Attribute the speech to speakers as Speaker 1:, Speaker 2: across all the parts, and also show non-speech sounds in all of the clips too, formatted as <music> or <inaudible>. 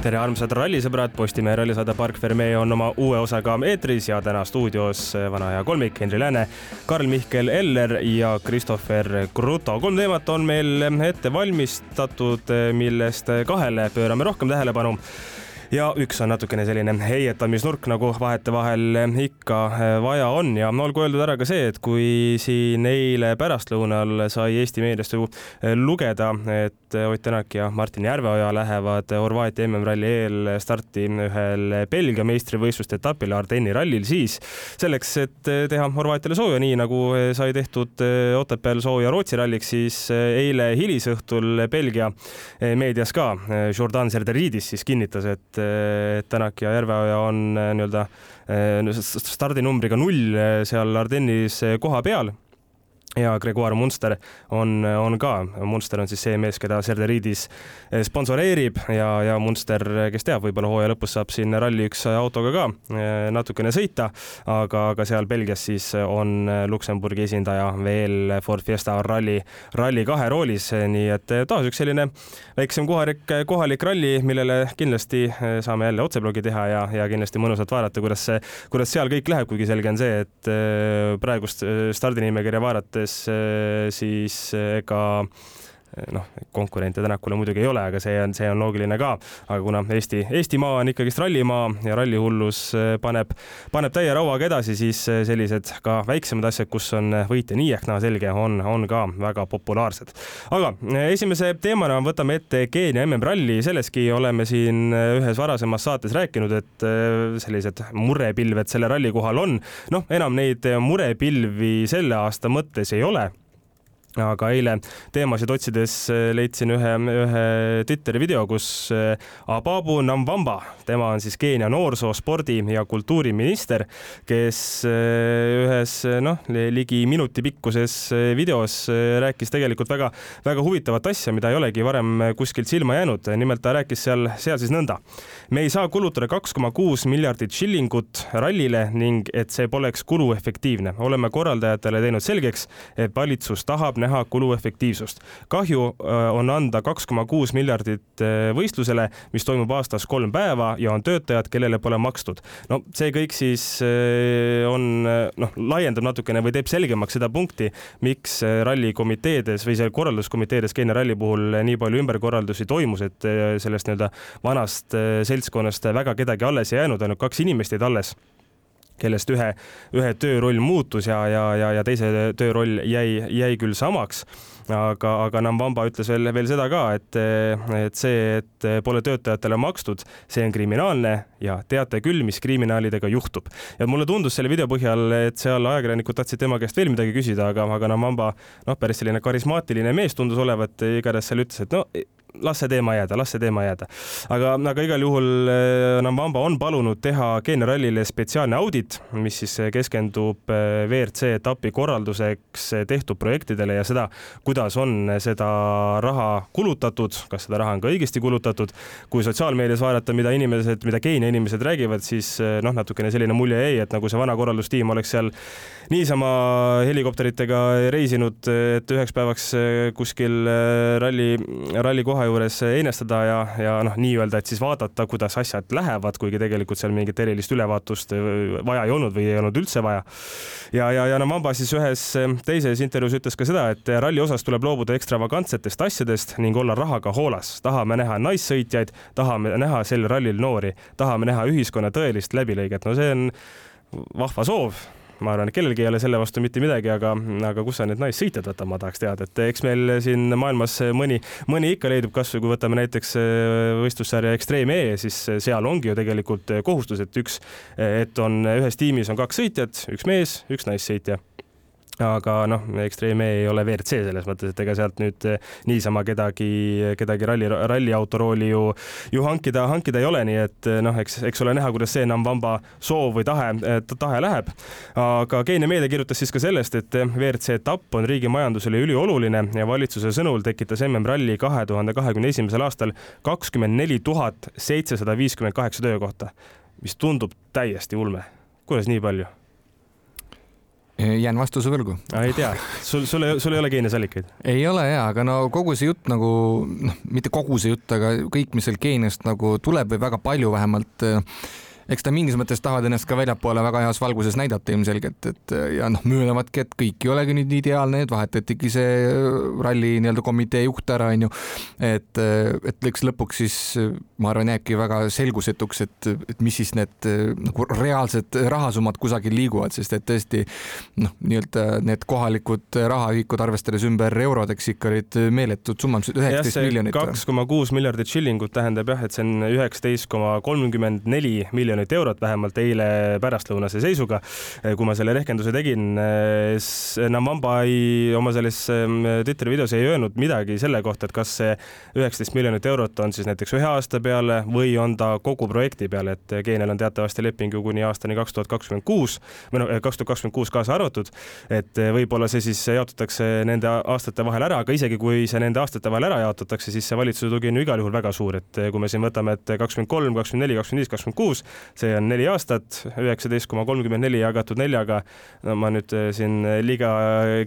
Speaker 1: tere, armsad rallisõbrad, Postimehe rallisaade Park Fermee on oma uue osaga eetris ja täna stuudios vana hea kolmik Henri Lääne, Karl-Mihkel Eller ja Christopher Kruto. kolm teemat on meil ette valmistatud, millest kahele pöörame rohkem tähelepanu ja üks on natukene selline heietamisnurk, nagu vahetevahel ikka vaja on. Ja olgu öeldud ära ka see, et kui siin eile pärastlõunal sai Eesti meediast ju lugeda, et Ott Tänak ja Martin Järveoja lähevad Horvaatia MM-ralli eel starti ühel Belgia meistrivõistluste etapil Ardenni rallil, siis selleks, et teha Horvaatiale sooja, nii nagu sai tehtud Otepääl sooja Rootsi ralliks, siis eile hilisõhtul Belgia meedias ka Jordan Serderidis siis kinnitas, et et Tänak ja Järveoja on äh, nii-öelda äh, stardinumbriga null äh, seal Ardennis koha peal ja Gregoire Munster on, on ka, Munster on siis see mees, keda Serderiidis eh, sponsoreerib ja, ja Munster, kes teab, võib-olla hooaja lõpus saab siin Rally1 autoga ka eh, natukene sõita, aga, aga seal Belgias siis on Luksemburgi esindaja veel Ford Fiesta Rally, Rally2 roolis, nii et taas üks selline väiksem kohalik, kohalik ralli, millele kindlasti eh, saame jälle otseblogi teha ja, ja kindlasti mõnusalt vaadata, kuidas see, kuidas seal kõik läheb, kuigi selge on see, et praegust stardinimekirja vaadates mõttes äh, siis äh, ega noh, konkurente Tänakule muidugi ei ole, aga see on, see on loogiline ka. aga kuna Eesti, Eestimaa on ikkagist rallimaa ja rallihullus äh, paneb, paneb täie rauaga edasi, siis äh, sellised ka väiksemad asjad, kus on võitja nii ehk naa selge, on, on ka väga populaarsed. aga esimese teemana võtame ette Keenia MM-ralli, selleski oleme siin ühes varasemas saates rääkinud, et sellised murepilved selle ralli kohal on. noh, enam neid murepilvi selle aasta mõttes ei ole aga eile teemasid otsides äh, leidsin ühe, ühe Twitteri video, kus äh, Ababu Namvamba, tema on siis Keenia noorsoo, spordi ja kultuuriminister, kes äh, ühes noh, ligi minuti pikkuses videos rääkis tegelikult väga, väga huvitavat asja, mida ei olegi varem kuskilt silma jäänud. nimelt ta rääkis seal, seal siis nõnda. me ei saa kulutada kaks koma kuus miljardit shillingut rallile ning et see poleks kuluefektiivne. oleme korraldajatele teinud selgeks, et valitsus tahab näha kuluefektiivsust. kahju äh, on anda kaks koma kuus miljardit äh, võistlusele, mis toimub aastas kolm päeva ja on töötajad, kellele pole makstud. no see kõik siis äh, on noh, laiendab natukene või teeb selgemaks seda punkti, miks rallikomiteedes või seal korralduskomiteedes Keenia ralli puhul nii palju ümberkorraldusi toimus, et sellest nii-öelda vanast seltskonnast väga kedagi alles ei jäänud, ainult kaks inimest jäid alles kellest ühe, ühe tööroll muutus ja, ja, ja, ja teise tööroll jäi, jäi küll samaks aga, aga Nambamba ütles veel, veel seda ka, et, et see, et pole töötajatele makstud, see on kriminaalne ja teate küll, mis kriminaalidega juhtub. ja mulle tundus selle video põhjal, et seal ajakirjanikud tahtsid tema käest veel midagi küsida, aga, aga Nambamba noh, päris selline karismaatiline mees tundus olevat, igatahes seal ütles, et no las see teema jääda, las see teema jääda. aga, aga igal juhul eh, Nambamba on palunud teha Keenia rallile spetsiaalne audit, mis siis keskendub eh, WRC etapi korralduseks tehtud projektidele ja seda, kuidas on seda raha kulutatud, kas seda raha on ka õigesti kulutatud. kui sotsiaalmeedias vaadata, mida inimesed, mida Keenia inimesed räägivad, siis eh, noh, natukene selline mulje jäi, et nagu see vana korraldustiim oleks seal niisama helikopteritega reisinud, et üheks päevaks kuskil ralli, ralli koha juures einestada ja, ja noh, nii-öelda, et siis vaadata, kuidas asjad lähevad, kuigi tegelikult seal mingit erilist ülevaatust vaja ei olnud või ei olnud üldse vaja. ja, ja, ja no Mamba siis ühes teises intervjuus ütles ka seda, et ralli osas tuleb loobuda ekstravagantsetest asjadest ning olla rahaga hoolas. tahame näha naissõitjaid, tahame näha sel rallil noori, tahame näha ühiskonna tõelist läbilõiget. no see on vahva soov ma arvan, et kellelgi ei ole selle vastu mitte midagi, aga, aga kus sa need naissõitjad võtad, ma tahaks teada, et eks meil siin maailmas mõni, mõni ikka leidub, kasvõi kui võtame näiteks äh, võistlussarja Extreme E, siis seal ongi ju tegelikult kohustus, et üks, et on ühes tiimis on kaks sõitjat, üks mees, üks naissõitja aga noh, Extreme ei ole WRC selles mõttes, et ega sealt nüüd eh, niisama kedagi, kedagi ralli, ralliauto rooli ju, ju hankida, hankida ei ole, nii et eh, noh, eks, eks ole näha, kuidas see Namvamba soov või tahe, eh, tahe läheb. aga Keenia meedia kirjutas siis ka sellest, et WRC etapp on riigi majandusele ülioluline ja valitsuse sõnul tekitas MM-ralli kahe tuhande kahekümne esimesel aastal kakskümmend neli tuhat seitsesada viiskümmend kaheksa töökohta, mis tundub täiesti ulme. kuidas nii palju?
Speaker 2: Jään vastuse võlgu.
Speaker 1: ei tea, sul, sul, sul ei ole Keenias allikaid?
Speaker 2: ei ole ja, aga no kogu see jutt nagu noh, mitte kogu see jutt, aga kõik, mis seal Keeniast nagu tuleb või väga palju vähemalt eks ta mingis mõttes tahavad ennast ka väljapoole väga heas valguses näidata ilmselgelt, et ja noh, möönavadki, et kõik ei olegi nüüd ideaalne, et vahetatigi see ralli nii-öelda komitee juht ära, onju. et, et eks lõpuks siis ma arvan, jääbki väga selgusetuks, et, et mis siis need nagu reaalsed rahasummad kusagil liiguvad, sest et tõesti noh, nii-öelda need kohalikud rahaühikud, arvestades ümber eurodeks ikka olid meeletud summad, üheksateist miljonit.
Speaker 1: kaks koma kuus miljardit šillingut tähendab jah, et see on üheksateist koma kolmkümmend neli miljonit miljonit eurot, vähemalt eile pärastlõunase seisuga. kui ma selle rehkenduse tegin, Namamba ei, oma selles ähm, Twitteri videos ei öelnud midagi selle kohta, et kas see üheksateist miljonit eurot on siis näiteks ühe aasta peale või on ta kogu projekti peale, et Keenial on teatavasti leping ju kuni aastani kaks tuhat kakskümmend kuus või noh, kaks tuhat kakskümmend kuus kaasa arvatud. et võib-olla see siis jaotatakse nende aastate vahel ära, aga isegi kui see nende aastate vahel ära jaotatakse, siis see valitsuse tugi on ju igal juhul väga suur, et kui me siin võtame, et kakskümmend kolm, kakskümmend neli, kakskümmend viis, kakskümmend kuus, see on neli aastat, üheksateist koma kolmkümmend neli jagatud neljaga. no ma nüüd eh, siin liiga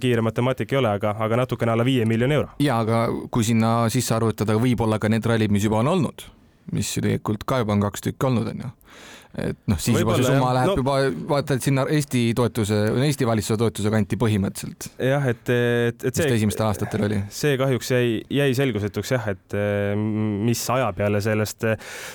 Speaker 1: kiire matemaatik ei ole, aga, aga natukene alla viie miljoni euro.
Speaker 2: ja aga kui sinna sisse arvutada võib-olla ka need rallid, mis juba on olnud, mis ju tegelikult ka juba on kaks tükki olnud, onju et noh, siis Võibolla, juba see summa jah. läheb no, juba vaata, et sinna Eesti toetuse, Eesti valitsuse toetuse kanti põhimõtteliselt.
Speaker 1: jah, et, et, et
Speaker 2: see. esimestel aastatel oli?
Speaker 1: see kahjuks jäi, jäi selgusetuks jah, et mis aja peale sellest,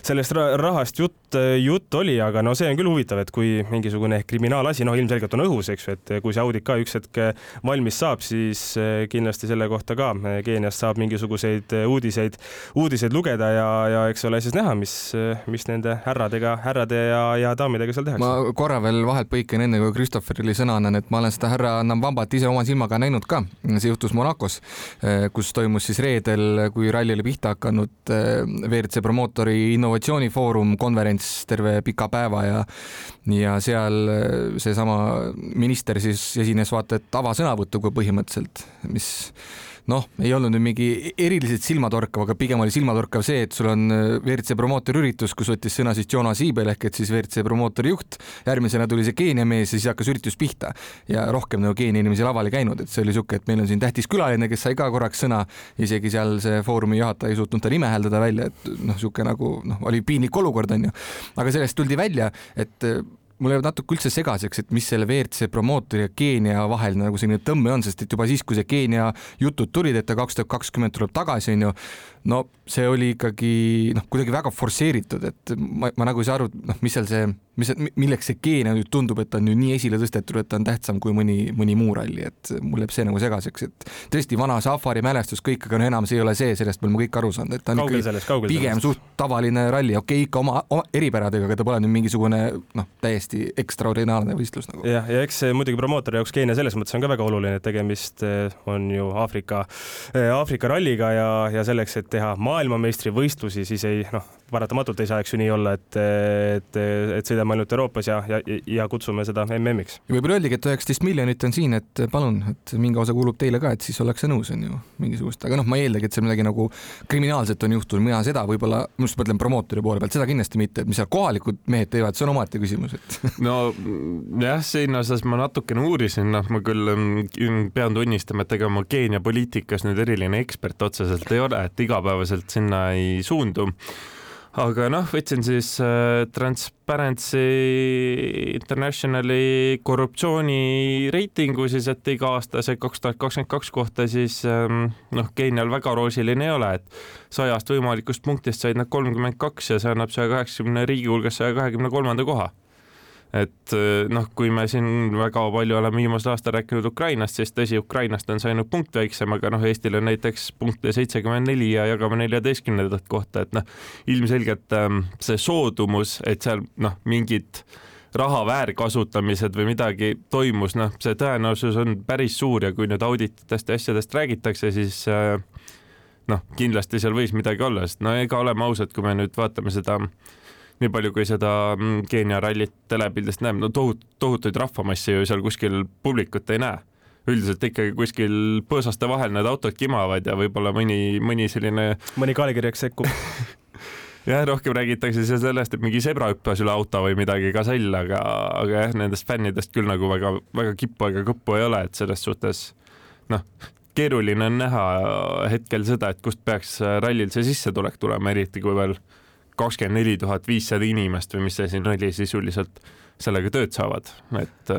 Speaker 1: sellest rahast jutt, jutt oli, aga no see on küll huvitav, et kui mingisugune kriminaalasi, noh, ilmselgelt on õhus, eks ju, et kui see audit ka üks hetk valmis saab, siis kindlasti selle kohta ka Keeniast saab mingisuguseid uudiseid, uudiseid lugeda ja, ja eks ole siis näha, mis, mis nende härradega, härrade ja, ja daamidega seal tehakse.
Speaker 2: ma korra veel vahelt põikan, enne kui Christopherile sõna annan, et ma olen seda härra Nambambat ise oma silmaga näinud ka. see juhtus Monacos, eh, kus toimus siis reedel, kui ralli oli pihta hakanud, eh, WRC promootori innovatsioonifoorum konverents terve pika päeva ja ja seal eh, seesama minister siis esines vaata et avasõnavõtuga põhimõtteliselt, mis noh, ei olnud nüüd mingi eriliselt silmatorkav, aga pigem oli silmatorkav see, et sul on äh, WRC promootori üritus, kus võttis sõna siis Jonas Siibel ehk et siis WRC promootori juht. järgmisena tuli see Keenia mees ja siis hakkas üritus pihta ja rohkem nagu Keenia inimesi laval ei käinud, et see oli siuke, et meil on siin tähtis külaline, kes sai ka korraks sõna. isegi seal see foorumi juhataja ei suutnud ta nime hääldada välja, et noh, sihuke nagu noh, oli piinlik olukord onju. aga sellest tuldi välja, et mul jääb natuke üldse segaseks, et mis selle WRC promootori ja Keenia vahel nagu selline tõmme on, sest et juba siis, kui see Keenia jutud tulid, et ta kaks tuhat kakskümmend tuleb tagasi, onju, no see oli ikkagi noh, kuidagi väga forsseeritud, et ma, ma nagu ei saa aru, noh, mis seal see, mis, milleks see Keenia nüüd tundub, et on ju nii esile tõstetud, et ta on tähtsam kui mõni, mõni muu ralli, et mul jääb see nagu segaseks, et tõesti vana safari mälestus kõik, aga no enam see ei ole see, sellest me oleme kõik aru saanud, et ta on
Speaker 1: kaugel ikkagi sellest,
Speaker 2: pigem
Speaker 1: sellest.
Speaker 2: suht tavaline ralli, okei okay,, ikka oma, oma eripäradega, aga ta pole nüüd mingisugune noh, täiesti ekstraordinaarne võistlus nagu.
Speaker 1: jah, ja eks muidugi promootori jaoks Keenia selles mõttes on ka väga oluline, et tegemist eh, on ju Aafrika, eh, Aafrika ralliga ja, ja selleks, et teha maailmameistrivõistlusi, siis ei noh, paratamatult ei saa, eks ju nii olla, et, et, et sõidame ainult Euroopas ja, ja, ja kutsume seda MM-iks.
Speaker 2: ja võib-olla öeldigi, et üheksateist miljonit on siin, et palun, et mingi osa kuulub teile ka, et siis ollakse nõus, on ju, mingisugust, aga noh, ma ei eeldagi, et seal midagi nagu kriminaalset on juhtunud, mina seda võib-olla, ma just mõtlen promootori poole pealt, seda kindlasti mitte, et mis seal kohalikud mehed teevad, see on omaette küsimus, et <laughs>
Speaker 3: no jah, siin osas ma natukene uurisin, noh, ma küll pean tunnistama, et ega ma Keenia poliitikas nüüd eriline ekspert otseselt ei ole, et igapäevaselt sinna ei suundu aga noh, võtsin siis äh, Transparency Internationali korruptsioonireitingu siis, et iga-aastase kaks tuhat kakskümmend kaks kohta siis ähm, noh, Keenial väga roosiline ei ole, et sajast võimalikust punktist said nad kolmkümmend kaks ja see annab saja kaheksakümne riigi hulgas saja kahekümne kolmanda koha et eh, noh, kui me siin väga palju oleme viimasel aastal rääkinud Ukrainast, siis tõsi, Ukrainast on ainult punkt väiksem, aga noh, Eestil on näiteks punkte seitsekümmend neli ja jagame neljateistkümnendat kohta, et noh, ilmselgelt ähm, see soodumus, et seal noh, mingid raha väärkasutamised või midagi toimus, noh, see tõenäosus on päris suur ja kui nüüd audititest ja asjadest räägitakse, siis äh, noh, kindlasti seal võis midagi olla, sest no ega oleme ausad, kui me nüüd vaatame seda äh, nii palju, kui seda mm, Keenia rallit telepildist näeb, no tohut-, tohutuid rahvamassi ju seal kuskil publikut ei näe. üldiselt ikkagi kuskil põõsaste vahel need autod kimavad ja võib-olla mõni, mõni selline
Speaker 1: mõni kalikirjaks sekkub <laughs>
Speaker 3: jah, rohkem räägitakse seal sellest, et mingi zebra hüppas üle auto või midagi gasell, aga, aga jah, nendest fännidest küll nagu väga, väga kippu ega kõppu ei ole, et selles suhtes noh, keeruline on näha hetkel seda, et kust peaks rallil see sissetulek tulema, eriti kui veel kakskümmend neli tuhat viissada inimest või mis see siin oli, sisuliselt sellega tööd saavad, et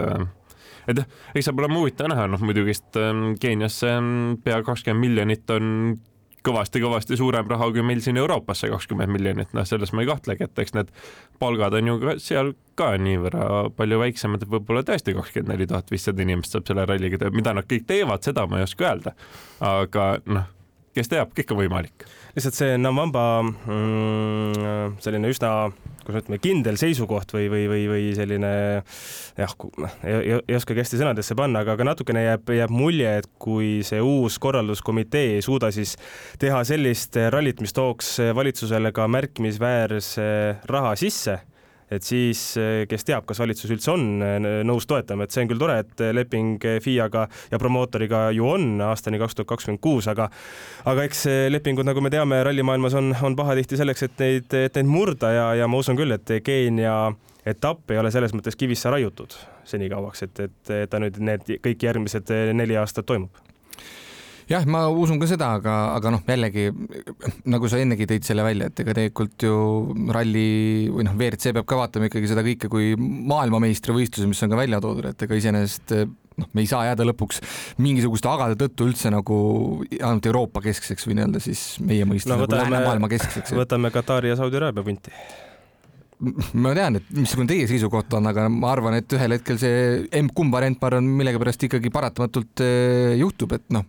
Speaker 3: et jah, eks saab olema huvitav näha, noh muidugist Keenias see pea kakskümmend miljonit on kõvasti-kõvasti suurem raha kui meil siin Euroopas see kakskümmend miljonit, noh, selles ma ei kahtlegi, et eks need palgad on ju ka seal ka niivõrra palju väiksemad, et võib-olla tõesti kakskümmend neli tuhat viissada inimest saab selle ralliga teha, mida nad kõik teevad, seda ma ei oska öelda. aga noh, kes teab, kõik on võimalik.
Speaker 1: Lihtsalt see Namvamba mm, selline üsna kuidas ütleme, kindel seisukoht või, või, või, või selline jah, noh, ei, ei oskagi hästi sõnadesse panna, aga, aga natukene jääb, jääb mulje, et kui see uus korralduskomitee ei suuda siis teha sellist rallit, mis tooks valitsusele ka märkimisväärse raha sisse et siis eh, kes teab, kas valitsus üldse on eh, nõus toetama, et see on küll tore, et leping FIA-ga ja promootoriga ju on aastani kaks tuhat kakskümmend kuus, aga aga eks lepingud, nagu me teame, rallimaailmas on, on pahatihti selleks, et neid, et neid murda ja, ja ma usun küll, et Keenia etapp ei ole selles mõttes kivisse raiutud senikauaks, et, et ta nüüd need kõik järgmised neli aastat toimub
Speaker 2: jah, ma usun ka seda, aga, aga noh, jällegi nagu sa ennegi tõid selle välja, et ega tegelikult ju ralli või noh, WRC peab ka vaatama ikkagi seda kõike kui maailmameistrivõistlusi, mis on ka välja toodud, et ega iseenesest noh, me ei saa jääda lõpuks mingisuguste agade tõttu üldse nagu ainult Euroopa keskseks või nii-öelda siis meie mõistes no, nagu läänemaailma keskseks.
Speaker 1: võtame Katari ja Saudi Araabia punti
Speaker 2: ma tean, et missugune teie seisukoht on, aga ma arvan, et ühel hetkel see emb-kumb variant, ma arvan, millegipärast ikkagi paratamatult eh, juhtub, et noh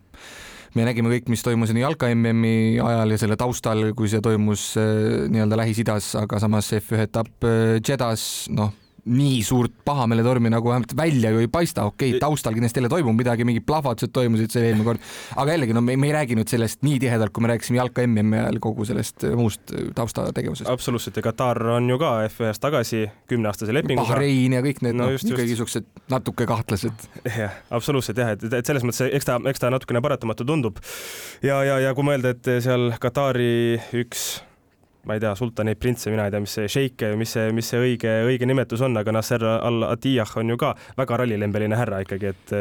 Speaker 2: me nägime kõik, mis toimus nii jalka MM-i ajal ja selle taustal, kui see toimus äh, nii-öelda Lähis-Idas, aga samas F1 etapp äh, Jeddas, noh nii suurt pahameeletormi nagu vähemalt välja ju ei paista, okei okay,, taustal kindlasti jälle toimub midagi, mingid plahvatused toimusid see eelmine kord, aga jällegi no me, me ei räägi nüüd sellest nii tihedalt, kui me rääkisime jalka MM-i ajal kogu sellest äh, muust äh, taustategevusest.
Speaker 1: absoluutselt ja Katar on ju ka F1-st tagasi kümneaastase lepinguga.
Speaker 2: Bahrein ja kõik need no, no, ikkagi siuksed natuke kahtlased.
Speaker 1: jah, absoluutselt jah, et, et selles mõttes eks ta, eks ta natukene paratamatu tundub. ja, ja, ja kui mõelda, et seal Katari üks ma ei tea, sultaneid, printse, mina ei tea, mis see šeik, mis see, mis see õige, õige nimetus on, aga Nasser al-Attiyah on ju ka väga rallilembeline härra ikkagi, et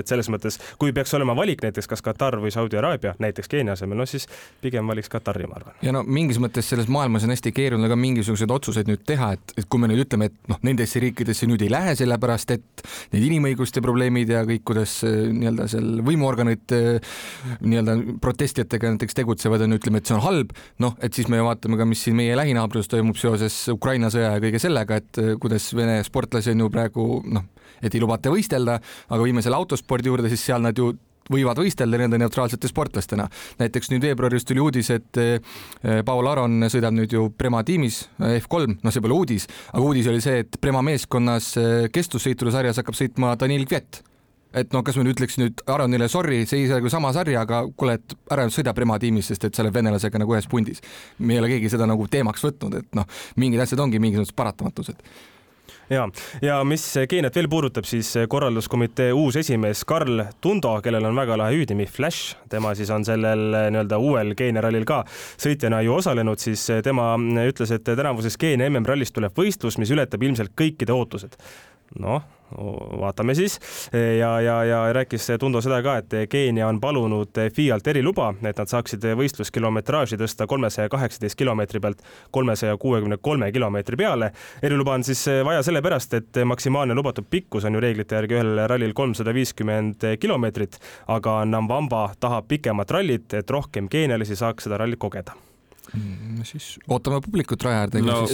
Speaker 1: et selles mõttes, kui peaks olema valik näiteks kas Katar või Saudi Araabia näiteks Keenia asemel, no siis pigem valiks Katari, ma arvan.
Speaker 2: ja no mingis mõttes selles maailmas on hästi keeruline ka mingisuguseid otsuseid nüüd teha, et, et kui me nüüd ütleme, et noh, nendesse riikidesse nüüd ei lähe, sellepärast et need inimõiguste probleemid ja kõik, kuidas äh, nii-öelda seal võimuorganid äh, nii-öelda protestijatega näiteks tegutsevad, on, ütleme, et see on halb, noh, et siis me vaatame ka, mis siin meie lähinaabrus toimub seoses Ukraina sõja ja kõige sellega, et eh, kuidas Vene sportlasi on ju praegu noh, et ei lubata võistelda, aga viime selle autospordi juurde, siis seal nad ju võivad võistelda nende neutraalsete sportlastena. näiteks nüüd veebruaris tuli uudis, et eh, Paul Aron sõidab nüüd ju Prema tiimis eh, F3, noh, see pole uudis, aga uudis oli see, et Prema meeskonnas kestvussõitude sarjas hakkab sõitma Daniil Kvet et no kas ma nüüd ütleks nüüd Aronile sorry, see ei saa nagu sama sarja, aga kuule, et ära nüüd sõida Prema tiimis, sest et sa oled venelasega nagu ühes pundis. me ei ole keegi seda nagu teemaks võtnud, et noh, mingid asjad ongi mingisugused paratamatused
Speaker 1: ja, ja mis Keeniat veel puudutab, siis korralduskomitee uus esimees Karl Tundo, kellel on väga lahe hüüdnimi Flash, tema siis on sellel nii-öelda uuel Keenia rallil ka sõitjana ju osalenud, siis tema ütles, et tänavuses Keenia MM-rallis tuleb võistlus, mis ületab ilmselt kõikide ootused. noh vaatame siis ja, ja, ja rääkis Tundo seda ka, et Keenia on palunud FIA-lt eriluba, et nad saaksid võistluskilometraaži tõsta kolmesaja kaheksateist kilomeetri pealt kolmesaja kuuekümne kolme kilomeetri peale. eriluba on siis vaja sellepärast, et maksimaalne lubatud pikkus on ju reeglite järgi ühel rallil kolmsada viiskümmend kilomeetrit, aga Namvamba tahab pikemat rallit, et rohkem keenialasi saaks seda rallit kogeda
Speaker 2: mm,. siis ootame publikut raja äärde
Speaker 1: no,. <laughs>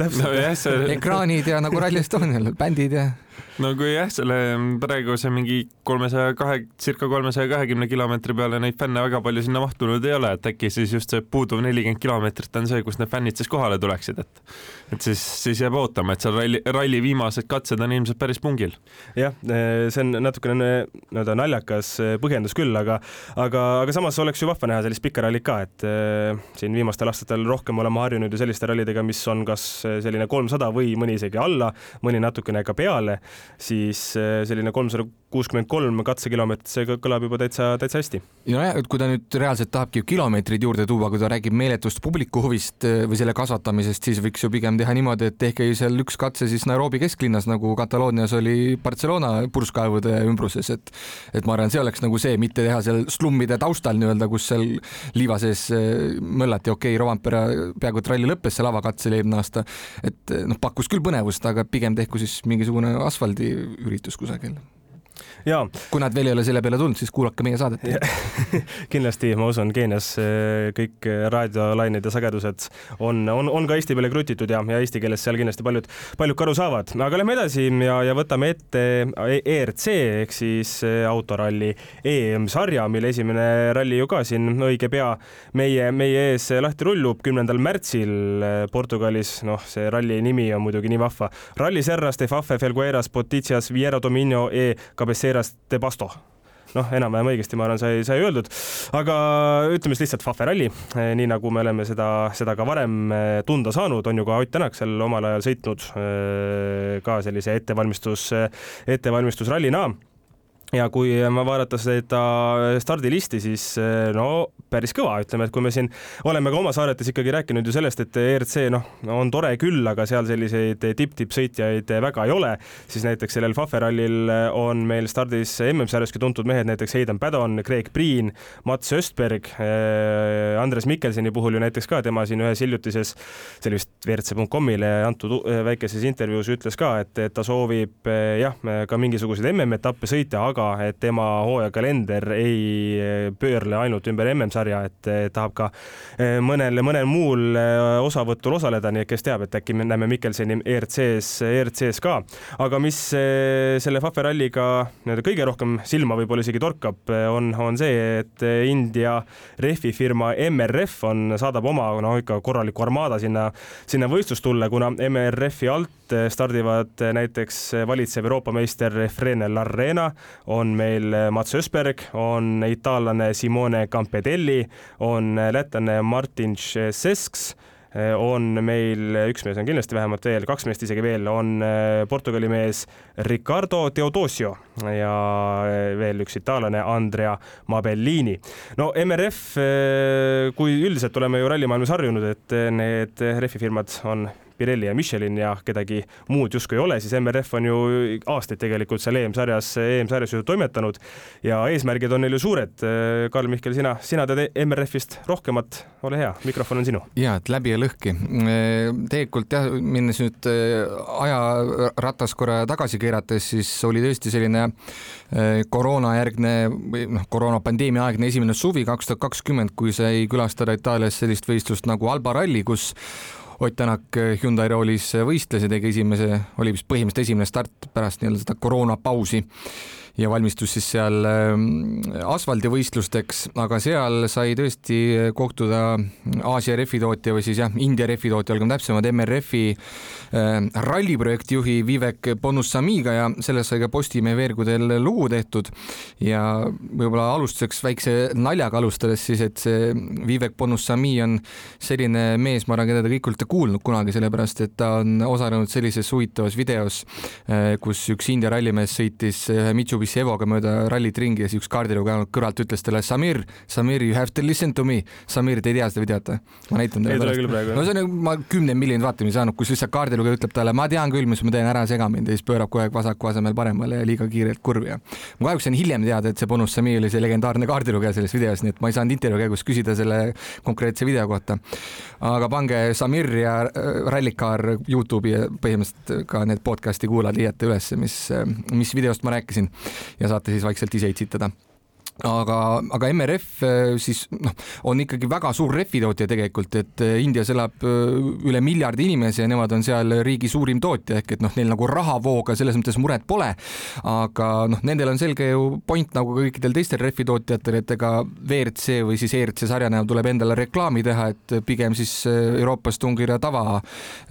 Speaker 1: No,
Speaker 2: no, no, ekraanid ja nagu Rally Estonial, bändid ja
Speaker 3: no kui jah, selle praeguse mingi kolmesaja kahe, circa kolmesaja kahekümne kilomeetri peale neid fänne väga palju sinna mahtunud ei ole, et äkki siis just see puuduv nelikümmend kilomeetrit on see, kus need fännid siis kohale tuleksid, et et siis, siis jääb ootama, et seal ralli, ralli viimased katsed on ilmselt päris pungil.
Speaker 1: jah, see on natukene nii-öelda naljakas põhjendus küll, aga aga, aga samas oleks ju vahva näha sellist pikka rallit ka, et äh, siin viimastel aastatel rohkem oleme harjunud ju selliste rallidega, mis on kas selline kolmsada või mõni isegi alla, mõni natukene ka peale siis äh, selline kolmsada kuuskümmend kolm katsekilomeetrit, see kõlab juba täitsa, täitsa hästi.
Speaker 2: nojah, et kui ta nüüd reaalselt tahabki kilomeetreid juurde tuua, kui ta räägib meeletust publiku huvist eh, või selle kasvatamisest, siis võiks ju pigem teha niimoodi, et tehke seal üks katse siis Nairobi kesklinnas, nagu Kataloonias oli Barcelona purskkaevude ümbruses, et et ma arvan, see oleks nagu see, mitte teha seal slummide taustal nii-öelda, kus seal liiva sees eh, möllati, okei okay,, Rovampere peaaegu et ralli lõppes seal avakatsel eelmine aasta, et eh, noh, pakkus küll põnevust, aga pigem tehku siis mingisugune asfaldiüritus kusagil kui nad veel ei ole selle peale tulnud, siis kuulake meie saadet <laughs>
Speaker 1: kindlasti, ma usun, Keenias eh, kõik raadiolained ja sagedused on, on, on ka eesti peale krutitud ja, ja eesti keeles seal kindlasti paljud, paljud ka aru saavad. aga lähme edasi ja, ja võtame ette ERC ehk siis eh, autoralli EM-sarja, mille esimene ralli ju ka siin õige pea meie, meie ees lahti rullub kümnendal märtsil eh, Portugalis. noh, see ralli nimi on muidugi nii vahva. Rally Serras de Fafe Felgueras Poticias Viera Dominio e Cabecera Seerast de Basto noh, enam-vähem õigesti, ma arvan, sai, sai öeldud, aga ütleme siis lihtsalt Fafe ralli, eh, nii nagu me oleme seda, seda ka varem eh, tunda saanud, on ju ka Ott Tänak seal omal ajal sõitnud eh, ka sellise ettevalmistus, ettevalmistusrallina. Ja kui vaadata seda stardilisti, siis no päris kõva, ütleme, et kui me siin oleme ka oma saadetes ikkagi rääkinud ju sellest, et ERC noh, on tore küll, aga seal selliseid tipp-tipp-sõitjaid väga ei ole, siis näiteks sellel Faferallil on meil stardis MM-sarjaski tuntud mehed, näiteks Heidan Padon, Craig Priin, Mats Östberg, Andres Mikkelsoni puhul ju näiteks ka tema siin ühes hiljutises, see oli vist WRC.com'ile antud väikeses intervjuus ütles ka, et, et ta soovib jah, ka mingisuguseid MM-etappe sõita, aga et tema hooajakalender ei pöörle ainult ümber MM-sarja, et tahab ka eh, mõnel, mõnel muul eh, osavõtul osaleda, nii et kes teab, et äkki me näeme Mikkelseni ERC-s, ERC-s ka. aga mis eh, selle Fafe ralliga nii-öelda kõige rohkem silma võib-olla isegi torkab, on, on see, et India rehvifirma MRF on, saadab oma no ikka korraliku armaada sinna, sinna võistlustulle, kuna MRF-i alt stardivad näiteks valitsev Euroopa meister Frene Larrena, on meil Mats Ösberg, on itaallane Simone Campedelli, on lätlane Martin Šesks on meil, üks mees on kindlasti vähemalt veel, kaks meest isegi veel, on Portugali mees Ricardo Teodosio ja veel üks itaallane Andrea Mabellini. no MRF, kui üldiselt oleme ju rallimaailmas harjunud, et need rehvifirmad on Pirelli ja Michelin ja kedagi muud justkui ei ole, siis MRF on ju aastaid tegelikult seal EM-sarjas, EM-sarjas ju toimetanud ja eesmärgid on neil ju suured. Karl Mihkel, sina, sina tead MRF-ist rohkemat, ole hea, mikrofon on sinu.
Speaker 2: ja, et läbi ja lõhki. tegelikult jah, minnes nüüd ajaratas korra tagasi keerates, siis oli tõesti selline koroonajärgne või noh, koroonapandeemia aegne esimene suvi kaks tuhat kakskümmend, kui sai külastada Itaalias sellist võistlust nagu Alba ralli, kus Ott Tänak Hyundai roolis võistles ja tegi esimese, oli vist põhimõtteliselt esimene start pärast nii-öelda seda koroonapausi ja valmistus siis seal ähm, asfaldivõistlusteks, aga seal sai tõesti kohtuda Aasia rehvitootja või siis jah, India rehvitootja, olgem täpsemad, MRF-i äh, ralliprojekti juhi Vivek Bonussamiga ja sellest sai ka Postimehe veergudel lugu tehtud. Ja võib-olla alustuseks väikse naljaga alustades siis, et see Vivek Bonussami on selline mees, ma arvan, keda te kõik olete kuulnud kunagi, sellepärast et ta on osalenud sellises huvitavas videos, äh, kus üks India rallimees sõitis ühe Mitsubishi Mitsubishi Evoga mööda rallit ringi ja siis üks kaardilugeja kõrvalt ütles talle Samir, Samir, you have to listen to me. Samir, te ei tea seda videot või? ma näitan teile pärast. no see on, ma kümne miljonit vaatamisi saanud, kus lihtsalt kaardilugeja ütleb talle, ma tean küll, mis ma teen, ära sega mind ja siis pöörab kogu aeg vasaku asemel paremale ja liiga kiirelt kurvi ja ma kahjuks sain hiljem teada, et see Bonus Samir oli see legendaarne kaardilugeja selles videos, nii et ma ei saanud intervjuu käigus küsida selle konkreetse video kohta. aga pange Samir ja äh, Rallikaar Youtube'i ja põhimõtteliselt ka need podcast'i kuulajad leiate ülesse, mis, äh, mis videost ma rääkisin ja saate siis vaikselt ise itsitada aga, aga MRF äh, siis noh, on ikkagi väga suur rehvitootja tegelikult, et äh, Indias elab äh, üle miljardi inimese ja nemad on seal riigi suurim tootja ehk et noh, neil nagu rahavooga selles mõttes muret pole. aga noh, nendel on selge ju point nagu kõikidel teistel rehvitootjatel, et ega WRC või siis ERC sarja näol tuleb endale reklaami teha, et pigem siis Euroopas tungida tava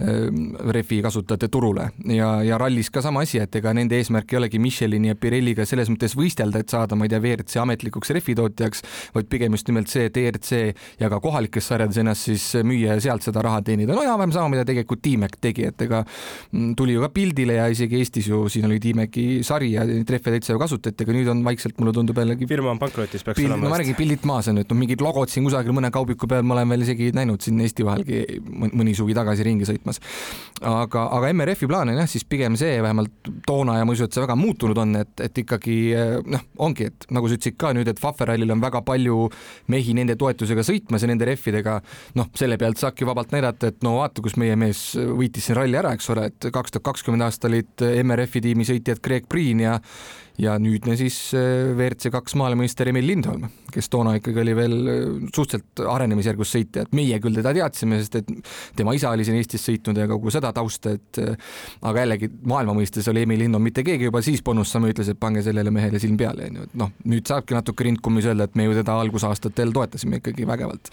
Speaker 2: rehvi kasutajate turule ja, ja rallis ka sama asi, et ega nende eesmärk ei olegi Michelini ja Pirelliga selles mõttes võistelda, et saada, ma ei tea, WRC amet ametlikuks rehvitootjaks, vaid pigem just nimelt see, et ERC ja ka kohalikes sarjades ennast siis müüa ja sealt seda raha teenida. no enam-vähem sama, mida tegelikult Tiimek tegi, et ega mm, tuli ju ka pildile ja isegi Eestis ju siin oli Tiimeki sari ja neid rehve täitsa ju kasutati, aga nüüd on vaikselt, mulle tundub jällegi.
Speaker 1: firma on pankrotis, peaks
Speaker 2: olema. no ma räägin, pildid maas on, et noh, mingid logod siin kusagil mõne kaubiku peal ma olen veel isegi näinud siin Eesti vahelgi mõni suvi tagasi ringi sõitmas. aga, aga MRF-i plaan on jah, siis pigem see vähemalt toona ja ma usun, et see väga muutunud on, et, et ikkagi noh, ongi, et nagu sa ütlesid ka nüüd, et Faferallil on väga palju mehi nende toetusega sõitmas ja nende rehvidega, noh, selle pealt saabki vabalt näidata, et no vaata, kus meie mees võitis siin ralli ära, eks ole, et kaks tuhat kakskümmend aasta olid MRF-i tiimi sõitjad Greg Priin ja ja nüüdne siis äh, WRC kaks maailmameister Emil Lindholm, kes toona ikkagi oli veel äh, suhteliselt arenemisjärgus sõitja, et meie küll teda teadsime, sest et tema isa oli siin Eestis sõitnud ja kogu seda tausta, et äh, aga jällegi maailma mõistes oli Emil Lindholm mitte keegi, juba siis Bonus Sami ütles, et pange sellele mehele silm peale, onju, et noh, nüüd saabki natuke rindkummis öelda, et me ju teda algusaastatel toetasime ikkagi vägevalt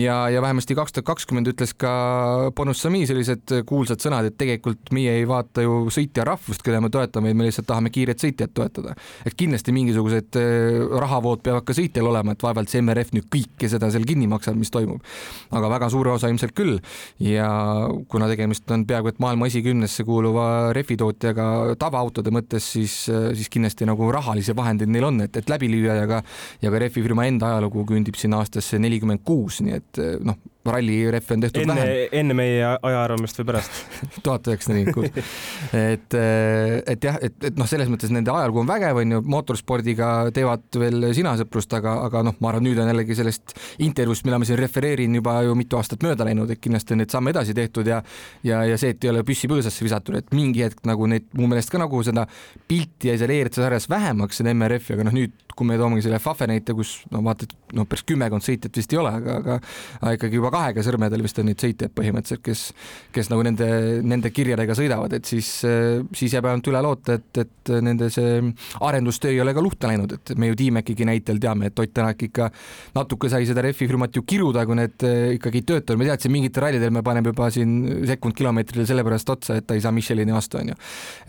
Speaker 2: ja, ja vähemasti kaks tuhat kakskümmend ütles ka Bonus Sami sellised kuulsad sõnad, et tegelikult meie ei vaata ju sõitja rahvust, keda me toetame, me lihtsalt tahame kiiret sõitjat toetada. Et kindlasti mingisugused äh, rahavood peavad ka sõitjal olema, et vaevalt see MRF nüüd kõike seda seal kinni maksab, mis toimub. aga väga suure osa ilmselt küll ja kuna tegemist on peaaegu et maailma esikümnesse kuuluva rehvitootjaga tavaautode mõttes, siis, äh, siis kindlasti nagu rahalisi vahendeid neil on, et, et läbi lüüa ja ka, ja ka rehvifirma enda ajalugu küündib sinna aastasse nelikümmend kuus, nii et noh, rallirehve on tehtud
Speaker 1: enne,
Speaker 2: vähem.
Speaker 1: enne meie ajaarvamist või pärast <laughs>
Speaker 2: tuhat üheksasada nelikümmend kuus. et, eh, et jah, et, et noh, selles mõttes nende ajalugu on vägev, on ju, mootorspordiga teevad veel sina sõprust, aga, aga noh, ma arvan, nüüd on jällegi sellest intervjuust, mida ma siin refereerin juba ju mitu aastat mööda läinud, et kindlasti on neid samme edasi tehtud ja ja, ja see, et ei ole püssi põõsasse visatud, et mingi hetk nagu neid mu meelest ka nagu seda pilti jäi seal ERC sarjas vähemaks, seda MRF-i, aga noh, nüüd kui me toomegi selle Fafe näite, kus no vaata, et noh, päris kümmekond sõitjat vist ei ole, aga, aga, aga ikkagi juba kahega sõrmedel vist on neid sõitjaid põhimõtteliselt, kes, kes nagu nende, nende kirjadega sõidavad, et siis, siis jääb ainult üle loota, et, et nende see arendustöö ei ole ka luhta läinud, et me ju Tiimekigi näitel teame, et Ott Tänak ikka natuke sai seda rehvi firmat ju kiruda, kui need ikkagi ei töötanud, me teadsime, mingitel rallidel me paneme juba siin sekund kilomeetrile sellepärast otsa, et ta ei saa Michelini vastu, onju.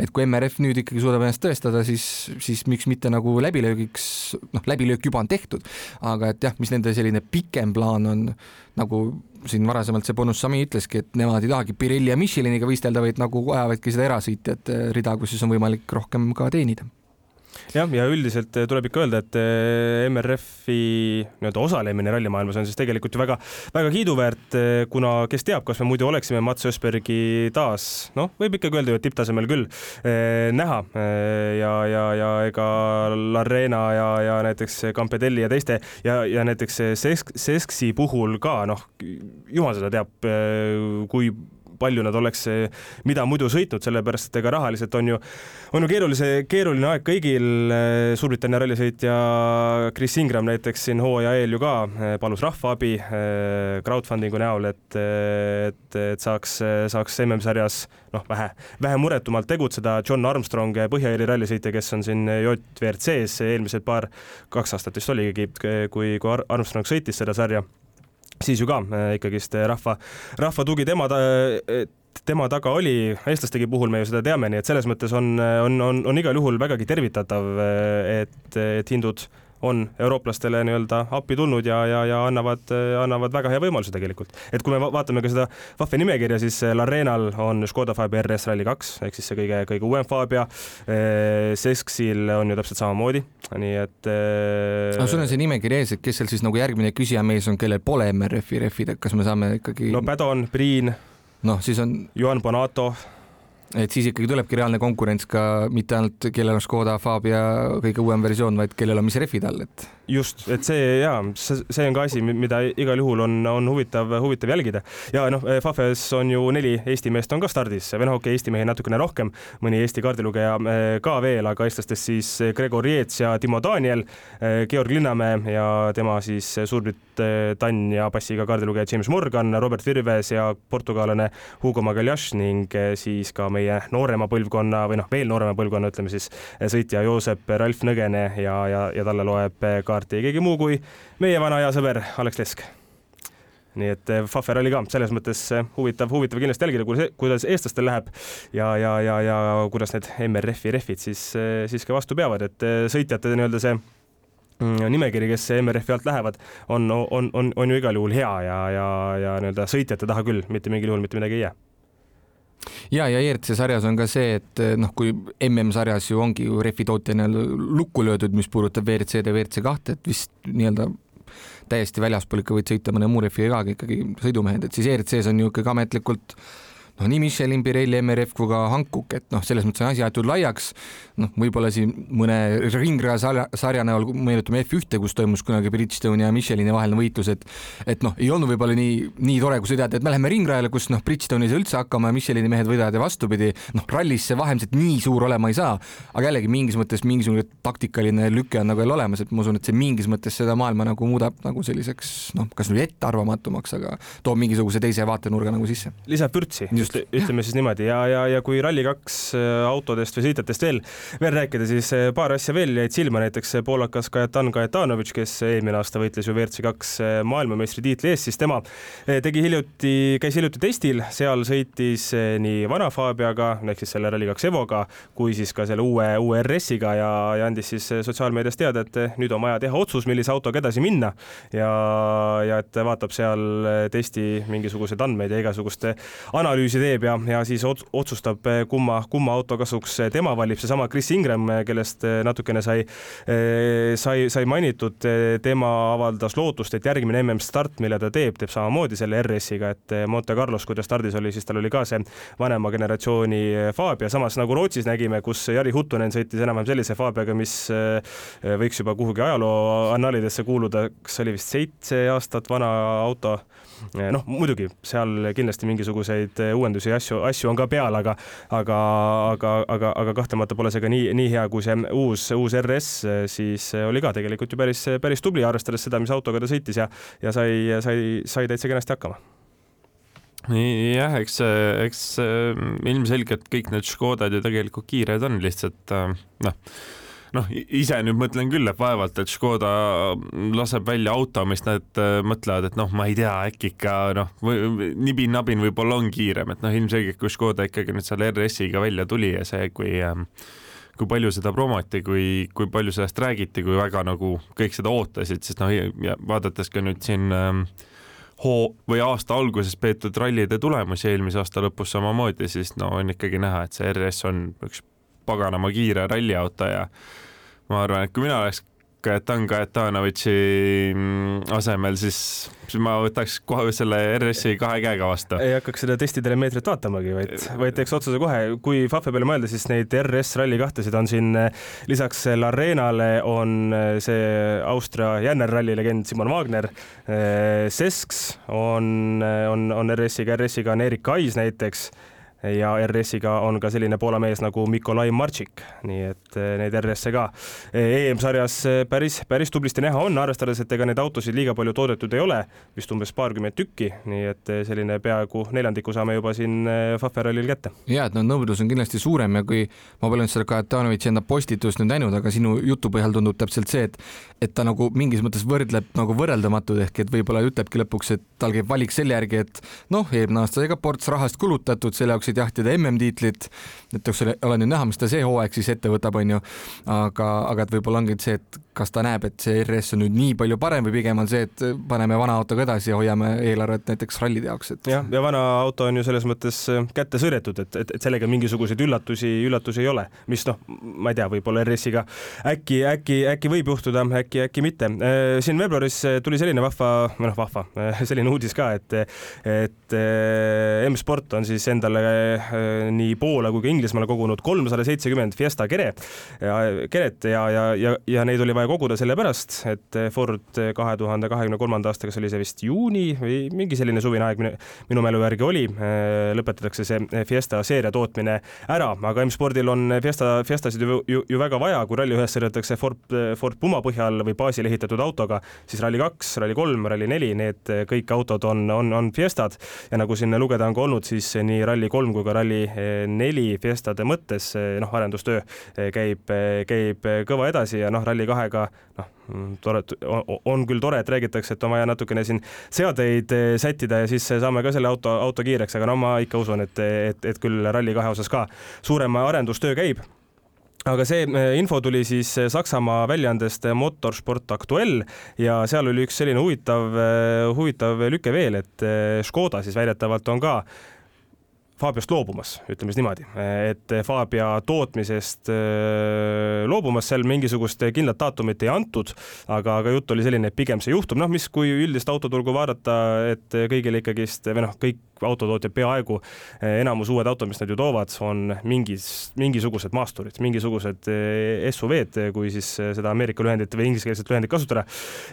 Speaker 2: et kui MRF nüüd ikkagi suudab ennast tõestada, siis, siis miks mitte nagu läbilöögiks, noh, läbilöök juba on tehtud, aga et jah, mis nende selline pikem plaan on nagu siin varasemalt see Bonus Sami ütleski, et nemad ei tahagi Pirelli ja Micheliniga võistelda, vaid nagu ajavadki seda erasõitjate rida, kus siis on võimalik rohkem ka teenida
Speaker 1: jah, ja üldiselt eh, tuleb ikka öelda, et eh, MRF-i nii-öelda osalemine rallimaailmas on siis tegelikult ju väga, väga kiiduväärt, eh, kuna kes teab, kas me muidu oleksime Mats Ösbergi taas, noh, võib ikkagi öelda ju, et tipptasemel küll näha ja, ja, ja ega Larena ja, ja näiteks Campedelli ja teiste ja, ja näiteks Sesk, Sesksi puhul ka noh, jumal seda teab, kui palju nad oleks mida muidu sõitnud, sellepärast et ega rahaliselt on ju, on ju keerulise, keeruline aeg kõigil. Suurbritannia rallisõitja Chris Ingram näiteks siin hooaja eel ju ka eh, palus rahvaabi eh, crowdfunding'u näol, et, et, et saaks, saaks MM-sarjas noh, vähe, vähe muretumalt tegutseda. John Armstrong, Põhja-Iiri rallisõitja, kes on siin JVRC-s eelmised paar, kaks aastat vist oligi, kui, kui Armstrong sõitis seda sarja siis ju ka äh, ikkagist äh, rahva, rahva tugi tema ta, äh, tema taga oli, eestlastegi puhul me ju seda teame, nii et selles mõttes on, on, on, on igal juhul vägagi tervitatav, et, et hindud on eurooplastele nii-öelda appi tulnud ja, ja, ja annavad, annavad väga hea võimaluse tegelikult. et kui me vaatame ka seda vahve nimekirja, siis Larenal on Škoda Fabia RS Rally kaks ehk siis see kõige, kõige uuem Fabia. Sesksil on ju täpselt samamoodi, nii et.
Speaker 2: aga sul on see nimekiri ees, et kes seal siis nagu järgmine küsijamees on, kellel pole MRF-i rehvid, et kas me saame ikkagi?
Speaker 1: no Padon, Priin.
Speaker 2: noh, siis on.
Speaker 1: Juhan Bonato
Speaker 2: et siis ikkagi tulebki reaalne konkurents ka mitte ainult, kellel on Škoda Fabia kõige uuem versioon, vaid kellel on mis rehvid all, et.
Speaker 1: just, et see ja see on ka asi, mida igal juhul on, on huvitav, huvitav jälgida ja noh, Fafes on ju neli Eesti meest on ka stardis okei okay,, Eesti mehi natukene rohkem, mõni Eesti kaardilugeja eh, ka veel, aga eestlastest siis Gregor Jeets ja Timo Daniel, eh, Georg Linnamäe ja tema siis Suurbritannia passiga kaardilugeja James Morgan, Robert Virves ja portugallane Hugo Magalhaes ning eh, siis ka meie noorema põlvkonna või noh, veel noorema põlvkonna, ütleme siis sõitja Joosep Ralf Nõgene ja, ja, ja talle loeb kaarti keegi muu kui meie vana hea sõber Alex Lesk. nii et eh, Fafer oli ka selles mõttes eh, huvitav, huvitav kindlasti jälgida, kuidas eestlastel läheb ja, ja, ja, ja kuidas need MRF-i rehvid siis, eh, siis ka vastu peavad, et sõitjate nii-öelda see mm, nimekiri, kes MRF-i alt lähevad, on, on, on, on ju igal juhul hea ja, ja, ja nii-öelda sõitjate taha küll mitte mingil juhul mitte midagi ei jää
Speaker 2: ja, ja ERC sarjas on ka see, et noh, kui MM-sarjas ju ongi ju rehvi tootja nii-öelda lukku löödud, mis puudutab WRC-d ja WRC kahte, et vist nii-öelda täiesti väljaspool ikka võid sõita mõne muu rehviga ka ikkagi sõidumehed, et siis ERC-s on ju ikkagi ametlikult noh, nii Michelin, Pirelli, MRF kui ka Hankook, et noh, selles mõttes on asi aetud laiaks. noh, võib-olla siin mõne ringraja sarja, sarja näol meenutame F1-te, kus toimus kunagi Bridgestone ja Michelini vaheline võitlus, et et noh, ei olnud võib-olla nii, nii tore, kui sõidad, et me läheme ringrajale, kus noh, Bridgestone ei saa üldse hakkama ja Michelini mehed võidavad ja vastupidi, noh, rallis see vahemiselt nii suur olema ei saa, aga jällegi mingis mõttes mingisugune taktikaline lüke on nagu jälle olemas, et ma usun, et see mingis mõttes seda maailma nagu muudab nagu selliseks noh, kas nüüd ettearvamatumaks, aga toob mingisuguse teise vaatenurga nagu sisse.
Speaker 1: lisab vürtsi just, ütleme siis niimoodi. Ja, ja, ja kui Rally2 äh, autodest või sõitjatest veel, veel rääkida, siis äh, paar asja veel jäid silma, näiteks poolakas Kajetan Kajetanovitš, kes eelmine aasta võitles ju WRC kaks äh, maailmameistritiitli eest, siis tema tegi hiljuti, käis hiljuti testil, seal sõitis nii vana Fabiaga ehk siis selle Rally2 Evoga kui siis ka selle uue, uue RS-iga ja, ja andis siis sotsiaalmeedias teada, et nüüd on vaja teha otsus, millise autoga edasi minna. Ja, ja et vaatab seal testi mingisuguseid andmeid ja igasugust analüüsi teeb ja, ja siis otsustab, eh, kumma, kumma auto kasuks eh, tema valib, seesama Chris Ingram, eh, kellest natukene sai, sai, sai mainitud, tema avaldas lootust, et järgmine MM-start, mille ta teeb, teeb samamoodi selle RS-iga, et Monte Carlos, kui ta stardis oli, siis tal oli ka see vanema generatsiooni Fabia, samas nagu Rootsis nägime, kus Jari Huttunen sõitis enam-vähem sellise Fabiaga, mis võiks juba kuhugi ajaloo annaalidesse kuuluda, kas oli vist seitse aastat vana auto noh, muidugi seal kindlasti mingisuguseid uuendusi ja asju, asju on ka peal, aga, aga, aga, aga, aga kahtlemata pole see ka nii, nii hea kui see uus, uus RS, siis oli ka tegelikult ju päris, päris tubli, arvestades seda, mis autoga ta sõitis ja, ja sai, sai, sai täitsa kenasti hakkama.
Speaker 3: Jah, eks, eks ilmselgelt kõik need Škodad ju tegelikult kiired on, lihtsalt noh noh, ise nüüd mõtlen küll, et vaevalt, et Škoda laseb välja auto, mis nad äh, mõtlevad, et noh, ma ei tea, äkki ikka noh, nibin-nabin võib-olla on kiirem, et noh, ilmselgelt kui Škoda ikkagi nüüd selle RS-iga välja tuli ja see, kui ähm, kui palju seda promoti, kui, kui palju sellest räägiti, kui väga nagu kõik seda ootasid, siis noh, ja vaadates ka nüüd siin ähm, hoo või aasta alguses peetud rallide tulemusi eelmise aasta lõpus samamoodi, siis no on ikkagi näha, et see RS on üks paganama kiire ralliauto ja ma arvan, et kui mina oleks Kajetan Kajetanovitši mm, asemel, siis, siis ma võtaks kohe selle RS-i kahe käega vastu.
Speaker 1: ei hakkaks seda testitelemeetrit vaatamagi, vaid, vaid teeks otsuse kohe. kui Fafe peale mõelda, siis neid RS ralli kahtesid on siin lisaks Larenale on see Austria jännerralli legend Simon Wagner. Sesks on, on, on RS-iga, RS-iga on Erik Ais näiteks ja RS-iga on ka selline Poola mees nagu Mikolai Martšik, nii et eh, neid RS-e ka. EM-sarjas eh, päris, päris tublisti näha on, arvestades, et ega neid autosid liiga palju toodetud ei ole, vist umbes paarkümmend tükki, nii et eh, selline peaaegu neljandiku saame juba siin Faferallil kätte.
Speaker 2: ja et no nõudlus on kindlasti suurem ja kui ma pole nüüd seda Kajatanovitši enda postitust nüüd näinud, aga sinu jutu põhjal tundub täpselt see, et et ta nagu mingis mõttes võrdleb nagu võrreldamatud ehk et võib-olla ütlebki lõpuks, et tal käib valik selle järgi, et noh, eelmine aasta sai ka ports rahast kulutatud selle jaoks, et jahtida MM-tiitlit. et eks ole, ole nüüd näha, mis ta see hooaeg siis ette võtab, onju. aga, aga et võib-olla ongi see, et kas ta näeb, et see RS on nüüd nii palju parem või pigem on see, et paneme vana autoga edasi ja hoiame eelarvet näiteks rallide jaoks,
Speaker 1: et. jah, ja vana auto on ju selles mõttes äh, kätte sõrjetud, et, et, et sellega mingisuguseid üllatusi, üllatusi ei ole, mis noh, ma ei tea, võib-olla RS-iga äkki, äkki, äkki võib juhtuda, äkki, äkki mitte. Äh, siin veebruaris tuli selline vahva, või noh, vahva, <laughs> selline uudis ka, et, et äh, M-Sport on siis endale nii Poola kui ka Inglismaale kogunud kolmsada seitsekümmend Fiesta kere, keret ja, ja, ja, ja neid oli vaja koguda sellepärast, et Ford kahe tuhande kahekümne kolmanda aasta, kas oli see vist juuni või mingi selline suvine aeg minu mälu järgi oli, lõpetatakse see Fiesta seeria tootmine ära, aga M-spordil on Fiesta, Fiestasid ju, ju, ju väga vaja, kui ralli ühes sõidetakse Ford, Ford Puma põhjal või baasil ehitatud autoga, siis Rally2, Rally3, Rally4, need kõik autod on, on, on Fiestad. Ja nagu siin lugeda on ka olnud, siis nii Rally3 kui ka Rally4 Fiestade mõttes noh, arendustöö käib, käib kõva edasi ja noh, Rally2 aega, noh, tore, on küll tore, et räägitakse, et on vaja natukene siin seadeid eh, sättida ja siis saame ka selle auto, auto kiireks, aga no ma ikka usun, et, et, et küll Rally2 osas ka suurem arendustöö käib. Aga see info tuli siis Saksamaa väljaandest Motorsport Aktuell ja seal oli üks selline huvitav, huvitav lüke veel, et Škoda siis väidetavalt on ka Fabiast loobumas, ütleme siis niimoodi, et Fabia tootmisest äh, loobumas, seal mingisugust kindlat daatumit ei antud, aga, aga jutt oli selline, et pigem see juhtub, noh, mis, kui üldist autoturgu vaadata, et kõigil ikkagist või noh, kõik autotootjad peaaegu eh, enamus uued autod, mis nad ju toovad, on mingis, mingisugused maasturid, mingisugused eh, SUV-d, kui siis eh, seda Ameerika lühendit või ingliskeelset lühendit kasutada.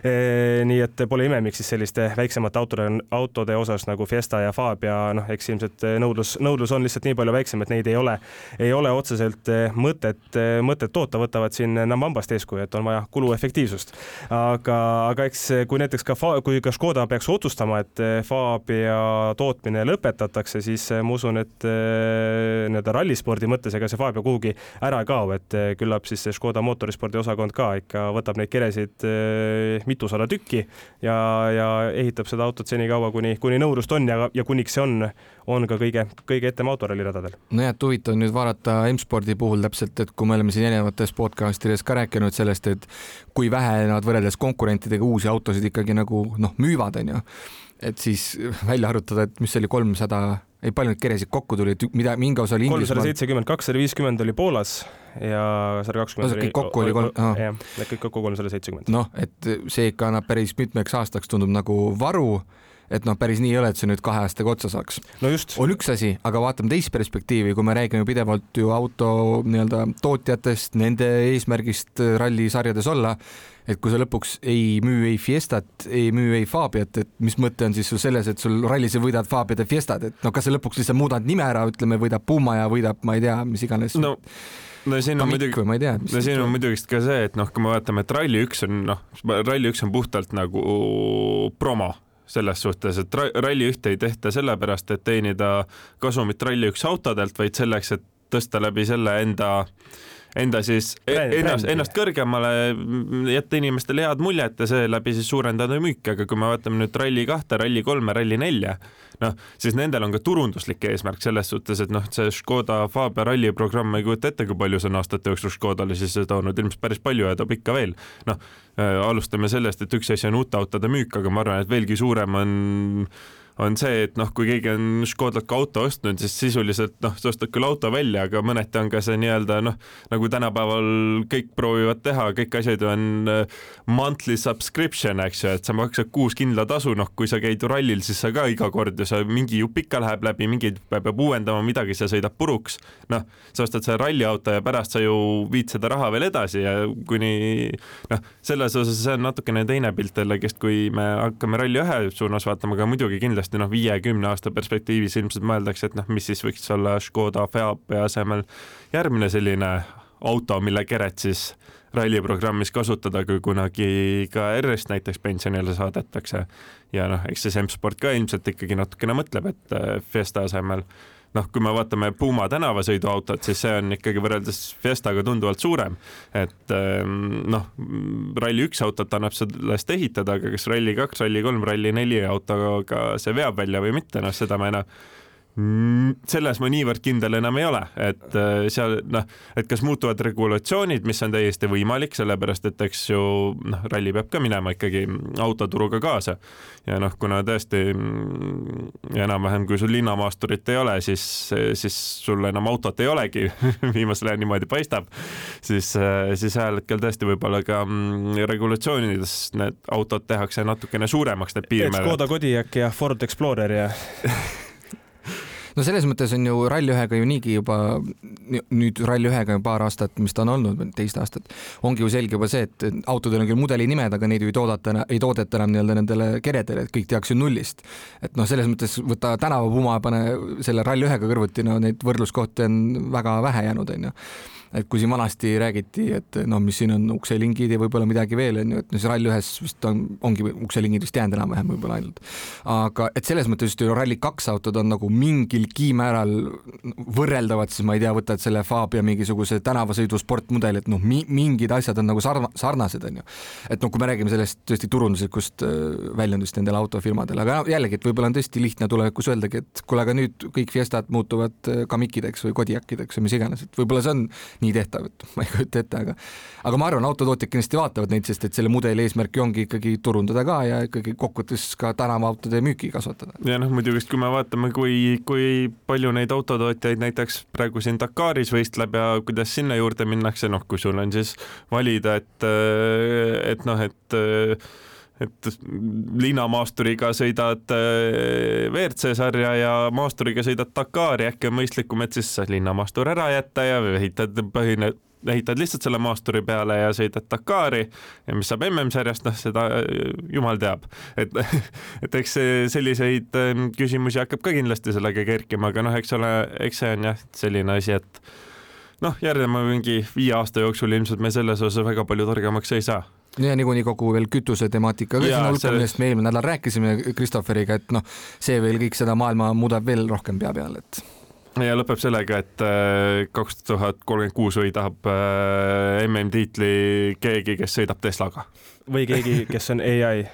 Speaker 1: nii et pole ime, miks siis selliste väiksemate autode, autode osas nagu Fiesta ja Fabia, noh, eks ilmselt nõudlus, nõudlus on lihtsalt nii palju väiksem, et neid ei ole, ei ole otseselt mõtet, mõtet toota, võtavad siin Nambambast eeskuju, et on vaja kuluefektiivsust. aga, aga eks kui näiteks ka, kui ka Škoda peaks otsustama, et Fabia tootmine lõpetatakse, siis äh, ma usun, et äh, nii-öelda rallispordi mõttes ega see Fabio kuhugi ära ei kao, et äh, küllap siis see Škoda mootorispordi osakond ka ikka võtab neid keresid mitusada tükki ja, ja ehitab seda autot senikaua, kuni, kuni nõudlust on ja, ja kuniks see on, on ka kõige, kõige etem autoralli radadel.
Speaker 2: nojah, et huvitav nüüd vaadata M-spordi puhul täpselt, et kui me oleme siin erinevates podcast ides ka rääkinud sellest, et kui vähe nad võrreldes konkurentidega uusi autosid ikkagi nagu noh, müüvad, onju et siis välja arvutada, et mis see oli, kolmsada, ei palju neid keresid kokku tuli, et mida, mingi osa oli
Speaker 1: kolmsada seitsekümmend, kakssada viiskümmend oli Poolas ja sada kakskümmend
Speaker 2: oli. kõik kokku oli kolm,
Speaker 1: jah, kõik kokku kolmsada seitsekümmend.
Speaker 2: noh, et see ikka annab päris mitmeks aastaks, tundub nagu varu et noh, päris nii ei ole, et see nüüd kahe aastaga otsa saaks
Speaker 1: no.
Speaker 2: on üks asi, aga vaatame teist perspektiivi, kui me räägime pidevalt ju auto nii-öelda tootjatest, nende eesmärgist rallisarjades olla, et kui sa lõpuks ei müü ei Fiestat, ei müü ei Fabiat, et mis mõte on siis sul selles, et sul rallis võidad Fabiat ja Fiestat, et no kas sa lõpuks lihtsalt muudad nime ära, ütleme, võidab Puma ja võidab, ma ei tea, mis iganes
Speaker 3: no no siin on
Speaker 2: muidugi,
Speaker 3: no siin on muidugi ka see, et noh, kui me vaatame, et Rally1 on noh, Rally1 on puhtalt nagu promo selles suhtes, et Rally1 ei tehta sellepärast, et teenida kasumit Rally1 autodelt, vaid selleks, et tõsta läbi selle enda äh, enda siis e-, Bränd, ennast, ennast kõrgemale, jätta inimestele head muljet ja seeläbi siis suurendada müüki, aga kui me vaatame nüüd Rally kahte, Rally kolme, Rally nelja, noh, siis nendel on ka turunduslik eesmärk selles suhtes, et noh, see Škoda Fabia ralli programm, ma ei kujuta ette, kui palju see on aastate jooksul Škodale siis toonud, ilmselt päris palju ja toob ikka veel. noh, äh, alustame sellest, et üks asi on uute autode müük, aga ma arvan, et veelgi suurem on on see, et noh, kui keegi on Škodlaka auto ostnud, siis sisuliselt noh, sa ostad küll auto välja, aga mõneti on ka see nii-öelda noh, nagu tänapäeval kõik proovivad teha, kõik asjad on äh, monthly subscription, eks ju, et sa maksad kuus kindla tasu, noh, kui sa käid rallil, siis sa ka iga kord ju sa mingi jupp ikka läheb läbi, mingi peab uuendama midagi, see sõidab puruks. noh, sa ostad selle ralliauto ja pärast sa ju viid seda raha veel edasi ja kuni noh, selles osas see on natukene teine pilt jällegist, kui me hakkame ralli ühe suunas vaatama, aga muidugi kindlasti kindlasti noh, viie-kümne aasta perspektiivis ilmselt mõeldakse, et noh, mis siis võiks olla Škoda Fabia asemel järgmine selline auto, mille keret siis ralliprogrammis kasutada, kui kunagi ka R-ist näiteks pensionile saadetakse. ja noh, eks siis M-sport ka ilmselt ikkagi natukene mõtleb, et äh, Fiesta asemel noh, kui me vaatame Puma tänavasõiduautot, siis see on ikkagi võrreldes Fiestaga tunduvalt suurem. et ehm, noh, Rally1 autot annab sellest ehitada, aga kas Rally2, Rally3, Rally4 autoga see veab välja või mitte, noh, seda me enam selles ma niivõrd kindel enam ei ole, et äh, seal noh, et kas muutuvad regulatsioonid, mis on täiesti võimalik, sellepärast et eks ju noh, ralli peab ka minema ikkagi autoturuga kaasa ja noh, kuna tõesti mm, enam-vähem, kui sul linnamaasturit ei ole, siis, siis sul enam autot ei olegi <laughs> viimasel ajal niimoodi paistab, siis, äh, siis ühel hetkel tõesti võib-olla ka mm, regulatsioonides need autod tehakse natukene suuremaks, need piirmäärad.
Speaker 1: Škoda Kodiaq ja Ford Explorer ja <laughs>
Speaker 2: no selles mõttes on ju Rally1-ga ju niigi juba nüüd Rally1-ga ju paar aastat, mis ta on olnud, teist aastat, ongi ju selge juba see, et autodel on küll mudeli nimed, aga neid ju ei toodata, ei toodeta enam nii-öelda nendele keredele, et kõik tehakse nullist. et noh, selles mõttes võta tänavapuma ja pane selle Rally1-ga kõrvuti, no neid võrdluskohti on väga vähe jäänud, onju et kui siin vanasti räägiti, et noh, mis siin on ukselingid ja võib-olla midagi veel onju, et no siis Rally1-s vist on, ongi ukselingid vist jäänud enam-vähem võib-olla ainult. aga et selles mõttes just ju Rally2 autod on nagu mingilgi määral võrreldavad, siis ma ei tea, võtad selle Fabia mingisuguse tänavasõidu sportmudeli, et noh mi, mingid asjad on nagu sarna-, sarnased onju. et noh, kui me räägime sellest tõesti turunduslikust äh, väljundist nendel autofirmadel, aga jällegi, et võib-olla on tõesti lihtne tulevikus öeldagi, et kuule, aga nüüd kõik Fiestad muutuvad äh, Kamikideks või Kodiakideks või mis iganes, et võib-olla see on nii tehtav, et <laughs> ma ei kujuta ette, aga aga ma arvan, autotootjad kindlasti vaatavad neid, sest et selle mudeli eesmärk ongi ikkagi turundada ka ja ikkagi kokkuvõttes ka tänavaautode müüki kasvatada.
Speaker 3: ja noh, muidugi, kui me vaatame, kui, kui palju neid autotootjaid näiteks praegu siin Dakaris võistleb ja kuidas sinna juurde minnakse, noh, kui sul on siis valida, et, et noh, et et linnamaasturiga sõidad äh, WRC sarja ja maasturiga sõidad Dakari, äkki on mõistlikum, et siis linnamaastur ära jätta ja ehitad põhine ehitad lihtsalt selle maasturi peale ja sõidad Dakari ja mis saab MM-sarjast, noh, seda äh, jumal teab. et, <laughs> et eks selliseid ähm, küsimusi hakkab ka kindlasti sellega kerkima, aga noh, eks ole, eks see on jah, selline asi, et noh, järgneva mingi viie aasta jooksul ilmselt me selles osas väga palju targemaks ei saa
Speaker 2: ja niikuinii kogu veel kütuse temaatika ka sinna hulka, millest me eelmine nädal rääkisime Christopheriga, et noh, see veel kõik seda maailma muudab veel rohkem pea peal, et
Speaker 3: ja lõpeb sellega, et äh, kaks tuhat kolmkümmend kuus võidab äh, MM-tiitli keegi, kes sõidab Teslaga.
Speaker 1: või keegi, kes on ai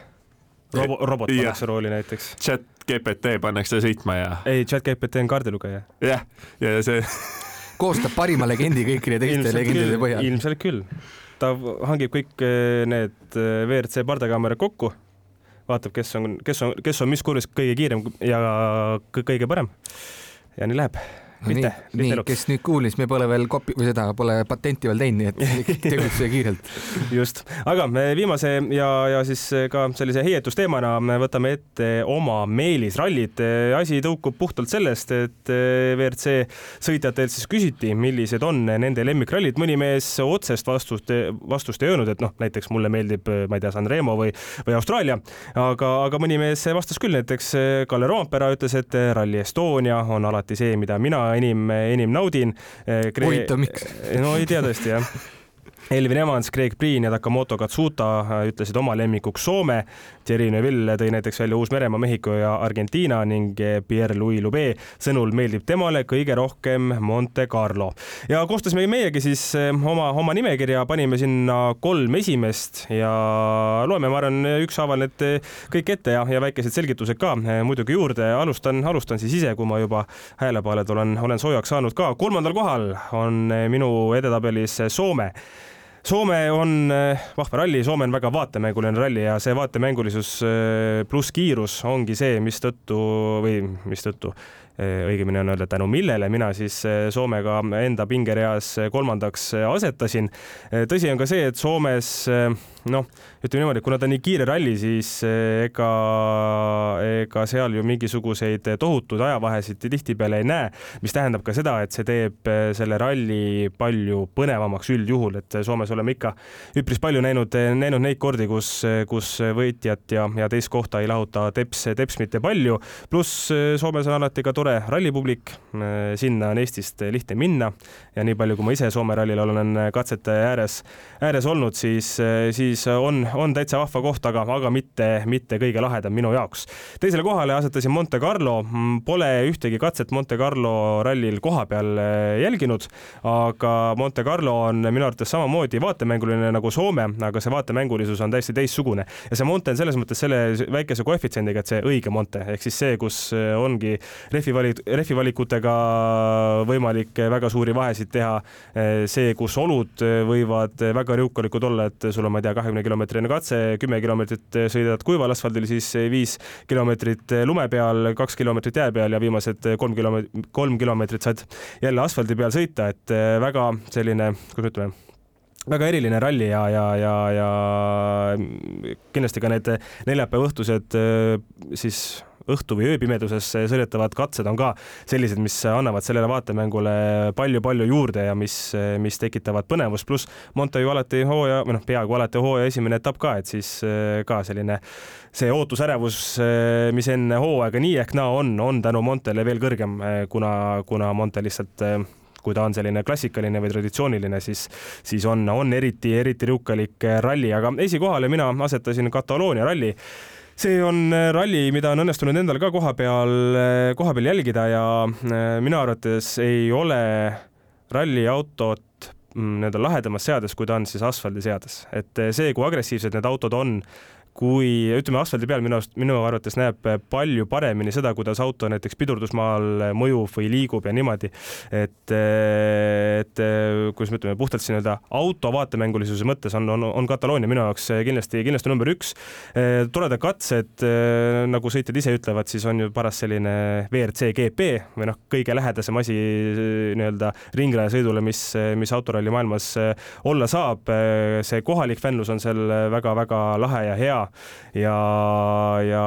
Speaker 1: Robo, robot pannakse rooli näiteks.
Speaker 3: chat GPT pannakse sõitma ja.
Speaker 1: ei, chat GPT on kaardilugeja.
Speaker 3: jah, ja see <laughs>
Speaker 2: koostab parima legendi kõikide teiste legendide põhjal.
Speaker 1: ilmselt küll ta hangib kõik eh, need eh, WRC pardakaamerad kokku, vaatab, kes on, kes on, kes on mis kurvis kõige kiirem ja kõige parem. ja nii läheb
Speaker 2: mitte, nii, kes nüüd kuulis, me pole veel kopi- või seda pole patenti veel teinud, nii et <laughs> tegutsege kiirelt.
Speaker 1: just, aga viimase ja, ja siis ka sellise heietusteemana me võtame ette oma meelisrallid. asi tõukub puhtalt sellest, et WRC sõitjatelt siis küsiti, millised on nende lemmikrallid. mõni mees otsest vastust, vastust ei öelnud, et noh, näiteks mulle meeldib, ma ei tea, San Remo või, või Austraalia, aga, aga mõni mees vastas küll, näiteks Kalle Roompere ütles, et Rally Estonia on alati see, mida mina enim, enim naudin.
Speaker 2: huvitav, miks?
Speaker 1: no ei tea tõesti jah <laughs> Elvin Evans, Craig Priin ja Takamoto Katsuta äh, ütlesid oma lemmikuks Soome. Thierry Neuville tõi näiteks välja Uus-Meremaa, Mehhiko ja Argentiina ning Pierre-Louis Lube sõnul meeldib temale kõige rohkem Monte Carlo. ja koostasime meiegi siis äh, oma, oma nimekirja, panime sinna kolm esimest ja loeme, ma arvan, ükshaaval need äh, kõik ette ja, ja väikesed selgitused ka muidugi juurde. alustan, alustan siis ise, kui ma juba häälepaaled olen, olen soojaks saanud ka. kolmandal kohal on minu edetabelis Soome Soome on eh, vahva ralli, Soome on väga vaatemänguline ralli ja see vaatemängulisus eh, pluss kiirus ongi see, mistõttu või mistõttu õigemini on öelda, tänu millele mina siis Soomega enda pingereas kolmandaks asetasin. tõsi on ka see, et Soomes noh, ütleme niimoodi, kuna ta on nii kiire ralli, siis eh, ega, ega seal ju mingisuguseid tohutuid ajavahesid tihtipeale ei näe, mis tähendab ka seda, et see teeb eh, selle ralli palju põnevamaks üldjuhul, et Soomes oleme ikka üpris palju näinud, näinud neid kordi, kus, kus võitjat ja, ja teist kohta ei lahuta teps, teps mitte palju. pluss eh, Soomes on alati ka tore rallipublik, sinna on Eestist lihtne minna ja nii palju, kui ma ise Soome rallil olen katsete ääres, ääres olnud, siis, siis on, on täitsa vahva koht, aga, aga mitte, mitte kõige lahedam minu jaoks. teisele kohale asetasin Monte Carlo, pole ühtegi katset Monte Carlo rallil kohapeal jälginud, aga Monte Carlo on minu arvates samamoodi vaatemänguline nagu Soome, aga see vaatemängulisus on täiesti teistsugune. Ja see Monte on selles mõttes selle väikese koefitsiendiga, et see õige Monte ehk siis see, kus ongi rehvi valik, rehvi valikutega võimalik väga suuri vahesid teha. Eh, see, kus olud võivad väga riukalikud olla, et sul on, ma ei tea, kahekümne kilomeetrine katse, kümme kilomeetrit sõidad kuival asfaldil, siis viis kilomeetrit lume peal, kaks kilomeetrit jää peal ja viimased kolm kilomeetrit, kolm kilomeetrit saad jälle asfaldi peal sõita, et väga selline, kuidas ütleme väga eriline ralli ja, ja, ja, ja kindlasti ka need neljapäeva õhtused siis õhtu või ööpimeduses sõidetavad katsed on ka sellised, mis annavad sellele vaatemängule palju-palju juurde ja mis, mis tekitavad põnevust, pluss Monte ju alati hooaja või noh, peaaegu alati hooaja esimene etapp ka, et siis eh, ka selline see ootusärevus, eh, mis enne hooaega nii ehk naa on, on tänu Montele veel kõrgem, eh, kuna, kuna Monte lihtsalt kui ta on selline klassikaline või traditsiooniline, siis, siis on, on eriti, eriti riukalik ralli, aga esikohale mina asetasin Kataloonia ralli see on äh, ralli, mida on õnnestunud endal ka koha peal, äh, koha peal jälgida ja äh, minu arvates ei ole ralliautot mm, nii-öelda lahedamas seades, kui ta on siis asfaldiseades, et see, kui agressiivsed need autod on, kui ütleme, asfaldi peal minu arust, minu arvates näeb palju paremini seda, kuidas auto näiteks pidurdusmaal mõjub või liigub ja niimoodi. et, et kuidas me ütleme, puhtalt siin nii-öelda auto vaatemängulisuse mõttes on, on, on Kataloonia minu jaoks kindlasti, kindlasti number üks. toredad katsed, nagu sõitjad ise ütlevad, siis on ju paras selline WRC GP või noh, kõige lähedasem asi nii-öelda ringrajasõidule, mis, mis autoralli maailmas olla saab. see kohalik fännlus on seal väga-väga lahe ja hea ja, ja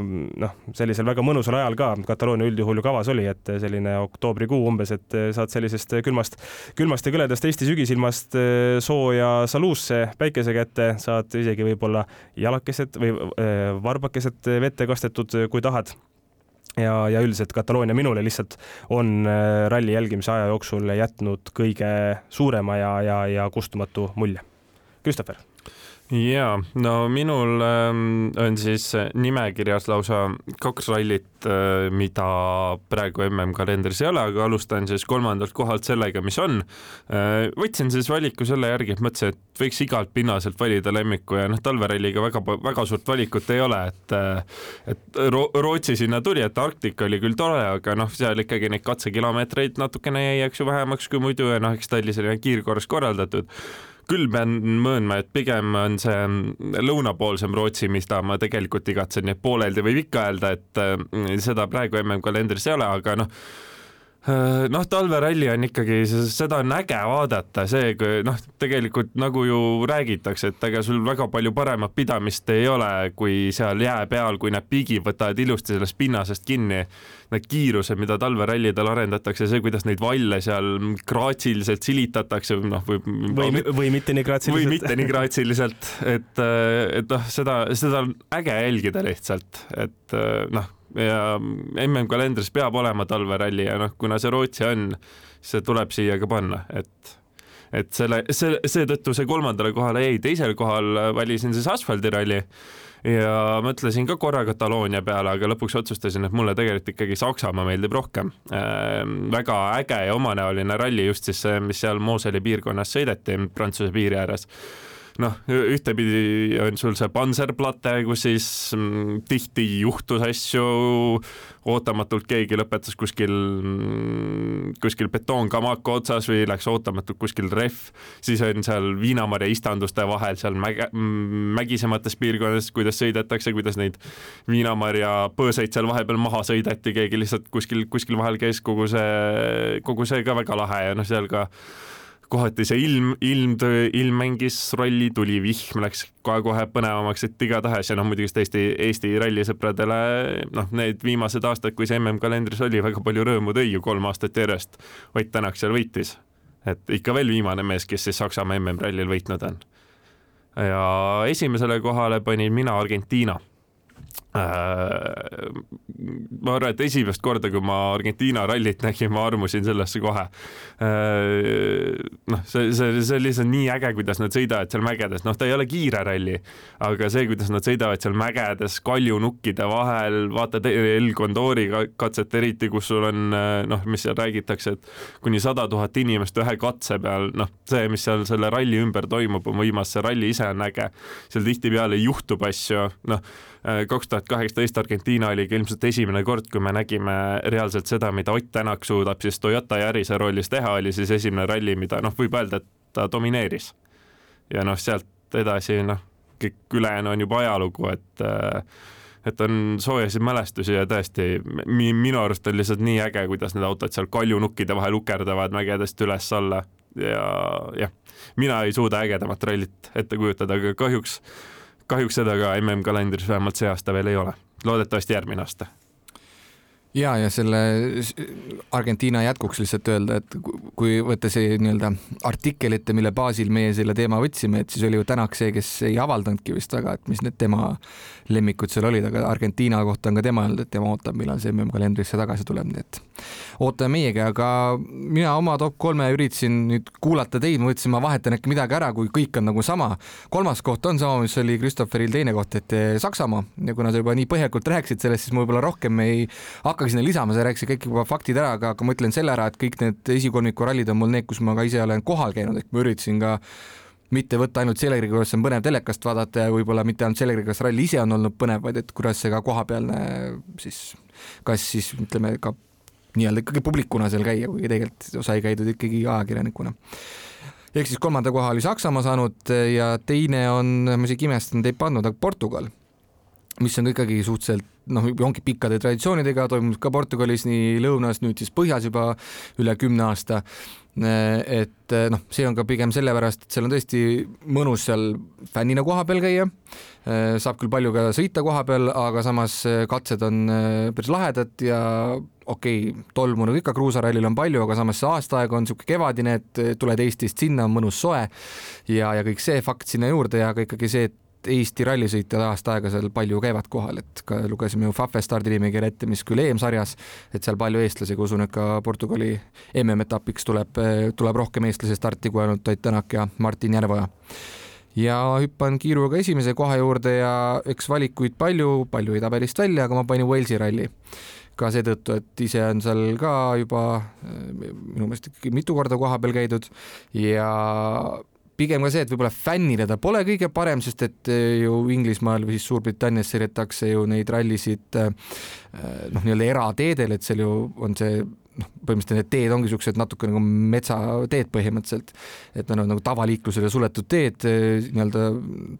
Speaker 1: noh, sellisel väga mõnusal ajal ka Kataloonia üldjuhul ju kavas oli, et selline oktoobrikuu umbes, et saad sellisest külmast, külmast ja kõledast Eesti sügisilmast eh, sooja saluusse päikese kätte, saad isegi võib-olla jalakesed või eh, varbakesed vette kastetud, kui tahad ja, ja üldiselt Kataloonia minule lihtsalt on eh, ralli jälgimise aja jooksul jätnud kõige suurema ja, ja, ja kustumatu mulje. Christopher
Speaker 3: ja no minul ähm, on siis nimekirjas lausa kaks rallit, äh, mida praegu mm kalendris ei ole, aga alustan siis kolmandalt kohalt sellega, mis on. Äh, võtsin siis valiku selle järgi, et mõtlesin, et võiks igalt pinnaselt valida lemmiku ja noh, talveralliga väga, väga suurt valikut ei ole, et äh, et Rootsi sinna tuli, et Arktika oli küll tore, aga noh, seal ikkagi neid katsekilomeetreid natukene jäi, eks ju, vähemaks kui muidu ja noh, eks ta oli kiirkorras korraldatud küll pean möönma, et pigem on see lõunapoolsem Rootsi, mida ma tegelikult igatsen, nii et pooleldi võib ikka öelda, et äh, seda praegu mm kalendris ei ole, aga noh noh, talveralli on ikkagi, seda on äge vaadata, see, noh, tegelikult nagu ju räägitakse, et ega sul väga palju paremat pidamist ei ole, kui seal jää peal, kui need pigid võtavad ilusti sellest pinnasest kinni need kiirused, mida talverallidel arendatakse, see, kuidas neid valle seal graatsiliselt silitatakse, noh, või
Speaker 1: või, või mitte nii graatsiliselt.
Speaker 3: või mitte nii graatsiliselt, et, et noh, seda, seda on äge jälgida lihtsalt, et noh, ja mm kalendris peab olema talveralli ja noh, kuna see Rootsi on, see tuleb siia ka panna, et et selle, see, seetõttu see kolmandale kohale jäi, teisel kohal valisin siis asfaldiralli ja mõtlesin ka korra Kataloonia peale, aga lõpuks otsustasin, et mulle tegelikult ikkagi Saksamaa meeldib rohkem äh,. väga äge ja omanäoline ralli just siis see, mis seal Moseli piirkonnas sõideti Prantsuse piiri ääres noh, ühtepidi on sul see Panzerplatte, kus siis mm, tihti juhtus asju, ootamatult keegi lõpetas kuskil, mm, kuskil betoonkamaka otsas või läks ootamatult kuskil rehv, siis on seal viinamarja istanduste vahel seal mäge, mm, mägisemates piirkondades, kuidas sõidetakse, kuidas neid viinamarja põõsaid seal vahepeal maha sõideti, keegi lihtsalt kuskil, kuskil vahel käis kogu see, kogu see ka väga lahe ja noh, seal ka kohati see ilm, ilm, ilm mängis rolli, tuli vihm, läks kohe-kohe põnevamaks, et igatahes ja noh, muidugi Eesti, Eesti rallisõpradele noh, need viimased aastad, kui see mm kalendris oli, väga palju rõõmu tõi ju kolm aastat järjest. Ott Tänak seal võitis, et ikka veel viimane mees, kes siis Saksamaa MM-rallil võitnud on. ja esimesele kohale panin mina Argentiina ma arvan, et esimest korda, kui ma Argentiina rallit nägin, ma armusin sellesse kohe. Äh, noh, see, see, see on lihtsalt nii äge, kuidas nad sõidavad seal mägedes, noh, ta ei ole kiire ralli, aga see, kuidas nad sõidavad seal mägedes kaljunukkide vahel, vaata El Condori katset eriti, kus sul on noh, mis seal räägitakse, et kuni sada tuhat inimest ühe katse peal, noh, see, mis seal selle ralli ümber toimub, on võimas, see ralli ise on äge, seal tihtipeale juhtub asju, noh Äh, kaks tuhat kaheksateist Argentiina oli ka ilmselt esimene kord, kui me nägime reaalselt seda, mida Ott Tänak suudab siis Toyota Yarise rollis teha, oli siis esimene ralli, mida noh, võib öelda, et ta domineeris. ja noh, sealt edasi noh, kõik ülejäänu on juba ajalugu, et äh, et on soojasid mälestusi ja tõesti minu arust on lihtsalt nii äge, kuidas need autod seal kaljunukkide vahel ukerdavad mägedest üles-alla ja jah, mina ei suuda ägedamat rallit ette kujutada, aga kahjuks kahjuks seda ka mm kalendris vähemalt see aasta veel ei ole, loodetavasti järgmine aasta
Speaker 2: ja, ja selle Argentiina jätkuks lihtsalt öelda, et kui võtta see nii-öelda artikkel ette, mille baasil meie selle teema võtsime, et siis oli ju Tänak see, kes ei avaldanudki vist väga, et mis need tema lemmikud seal olid, aga Argentiina kohta on ka tema öelnud, et tema ootab, millal see MM-kalendrisse tagasi tuleb, nii et ootame meiegi, aga mina oma top kolme üritasin nüüd kuulata teid, ma mõtlesin, ma vahetan äkki midagi ära, kui kõik on nagu sama. kolmas koht on sama, mis oli Christopheril teine koht, et Saksamaa ja kuna sa juba nii põhjalikult rääkisid sellest, siis ma võib-olla rohkem ei hakka hakka sinna lisama, sa rääkisid kõik juba faktid ära, aga, aga ma ütlen selle ära, et kõik need esikolmiku rallid on mul need, kus ma ka ise olen kohal käinud, ehk ma üritasin ka mitte võtta ainult sellega, kuidas on põnev telekast vaadata ja võib-olla mitte ainult sellega, kas ralli ise on olnud põnev, vaid et kuidas see ka kohapealne siis, kas siis ütleme ka nii-öelda ikkagi publikuna seal käia, kuigi tegelikult sai käidud ikkagi ajakirjanikuna. Ehk siis kolmanda koha oli Saksamaa saanud ja teine on, ma isegi imestan, ei pannud, aga Portugal, mis on ikkagi suhteliselt noh, ongi pikkade traditsioonidega, toimus ka Portugalis nii lõunas, nüüd siis põhjas juba üle kümne aasta. et noh, see on ka pigem sellepärast, et seal on tõesti mõnus seal fännina koha peal käia. saab küll palju ka sõita koha peal, aga samas katsed on päris lahedad ja okei okay,, tolmu nagu ikka kruusarallil on palju, aga samas see aastaaeg on niisugune kevadine, et tuled Eestist sinna, on mõnus soe ja, ja kõik see fakt sinna juurde ja ka ikkagi see, et Eesti rallisõitjad aasta aega seal palju käivad kohal, et ka lugesime ju Fafe stardinimekirja ette, mis küll EM-sarjas, et seal palju eestlasi, aga usun, et ka Portugali MM-etapiks tuleb, tuleb rohkem eestlasi starti kui ainult Ott Tänak ja Martin Järveoja. ja hüppan kiiruga esimese koha juurde ja eks valikuid palju, palju jäi tabelist välja, aga ma panin Walesi ralli ka seetõttu, et ise on seal ka juba minu meelest ikkagi mitu korda koha peal käidud ja pigem ka see, et võib-olla fännile ta pole kõige parem, sest et eh, ju Inglismaal või siis Suurbritannias sõidetakse ju neid rallisid eh, noh, nii-öelda erateedel, et seal ju on see noh, põhimõtteliselt need teed ongi niisugused natuke nagu metsateed põhimõtteliselt, et nad on nagu tavaliiklusele suletud teed eh, nii-öelda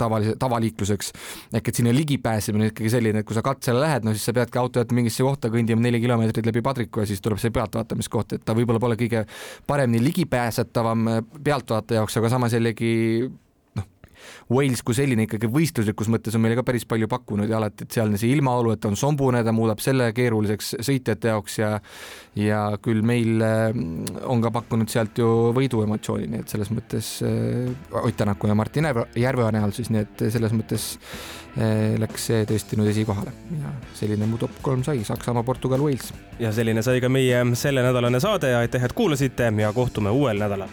Speaker 2: tavalise, tavaliikluseks. ehk et sinna ligipääsemine on ikkagi selline, et kui sa katsele lähed, no siis sa peadki auto jätma mingisse kohta kõndima neli kilomeetrit läbi Padriku ja siis tuleb see pealtvaatamiskoht, et ta võib-olla pole kõige paremini ligipääsetavam eh, pealtvaataja jaoks, aga samas jällegi Wales kui selline ikkagi võistluslikus mõttes on meile ka päris palju pakkunud ja alati, et sealne see ilmaolu, et on sombune, ta muudab selle keeruliseks sõitjate jaoks ja ja küll meil äh, on ka pakkunud sealt ju võiduemotsiooni, nii et selles mõttes äh, Ott Tänaku ja Martin Järveoja näol siis, nii et selles mõttes äh, läks see tõesti nüüd esikohale ja selline mu top kolm sai, Saksamaa, Portugal, Wales.
Speaker 1: ja selline sai ka meie sellenädalane saade, aitäh, et kuulasite ja kohtume uuel nädalal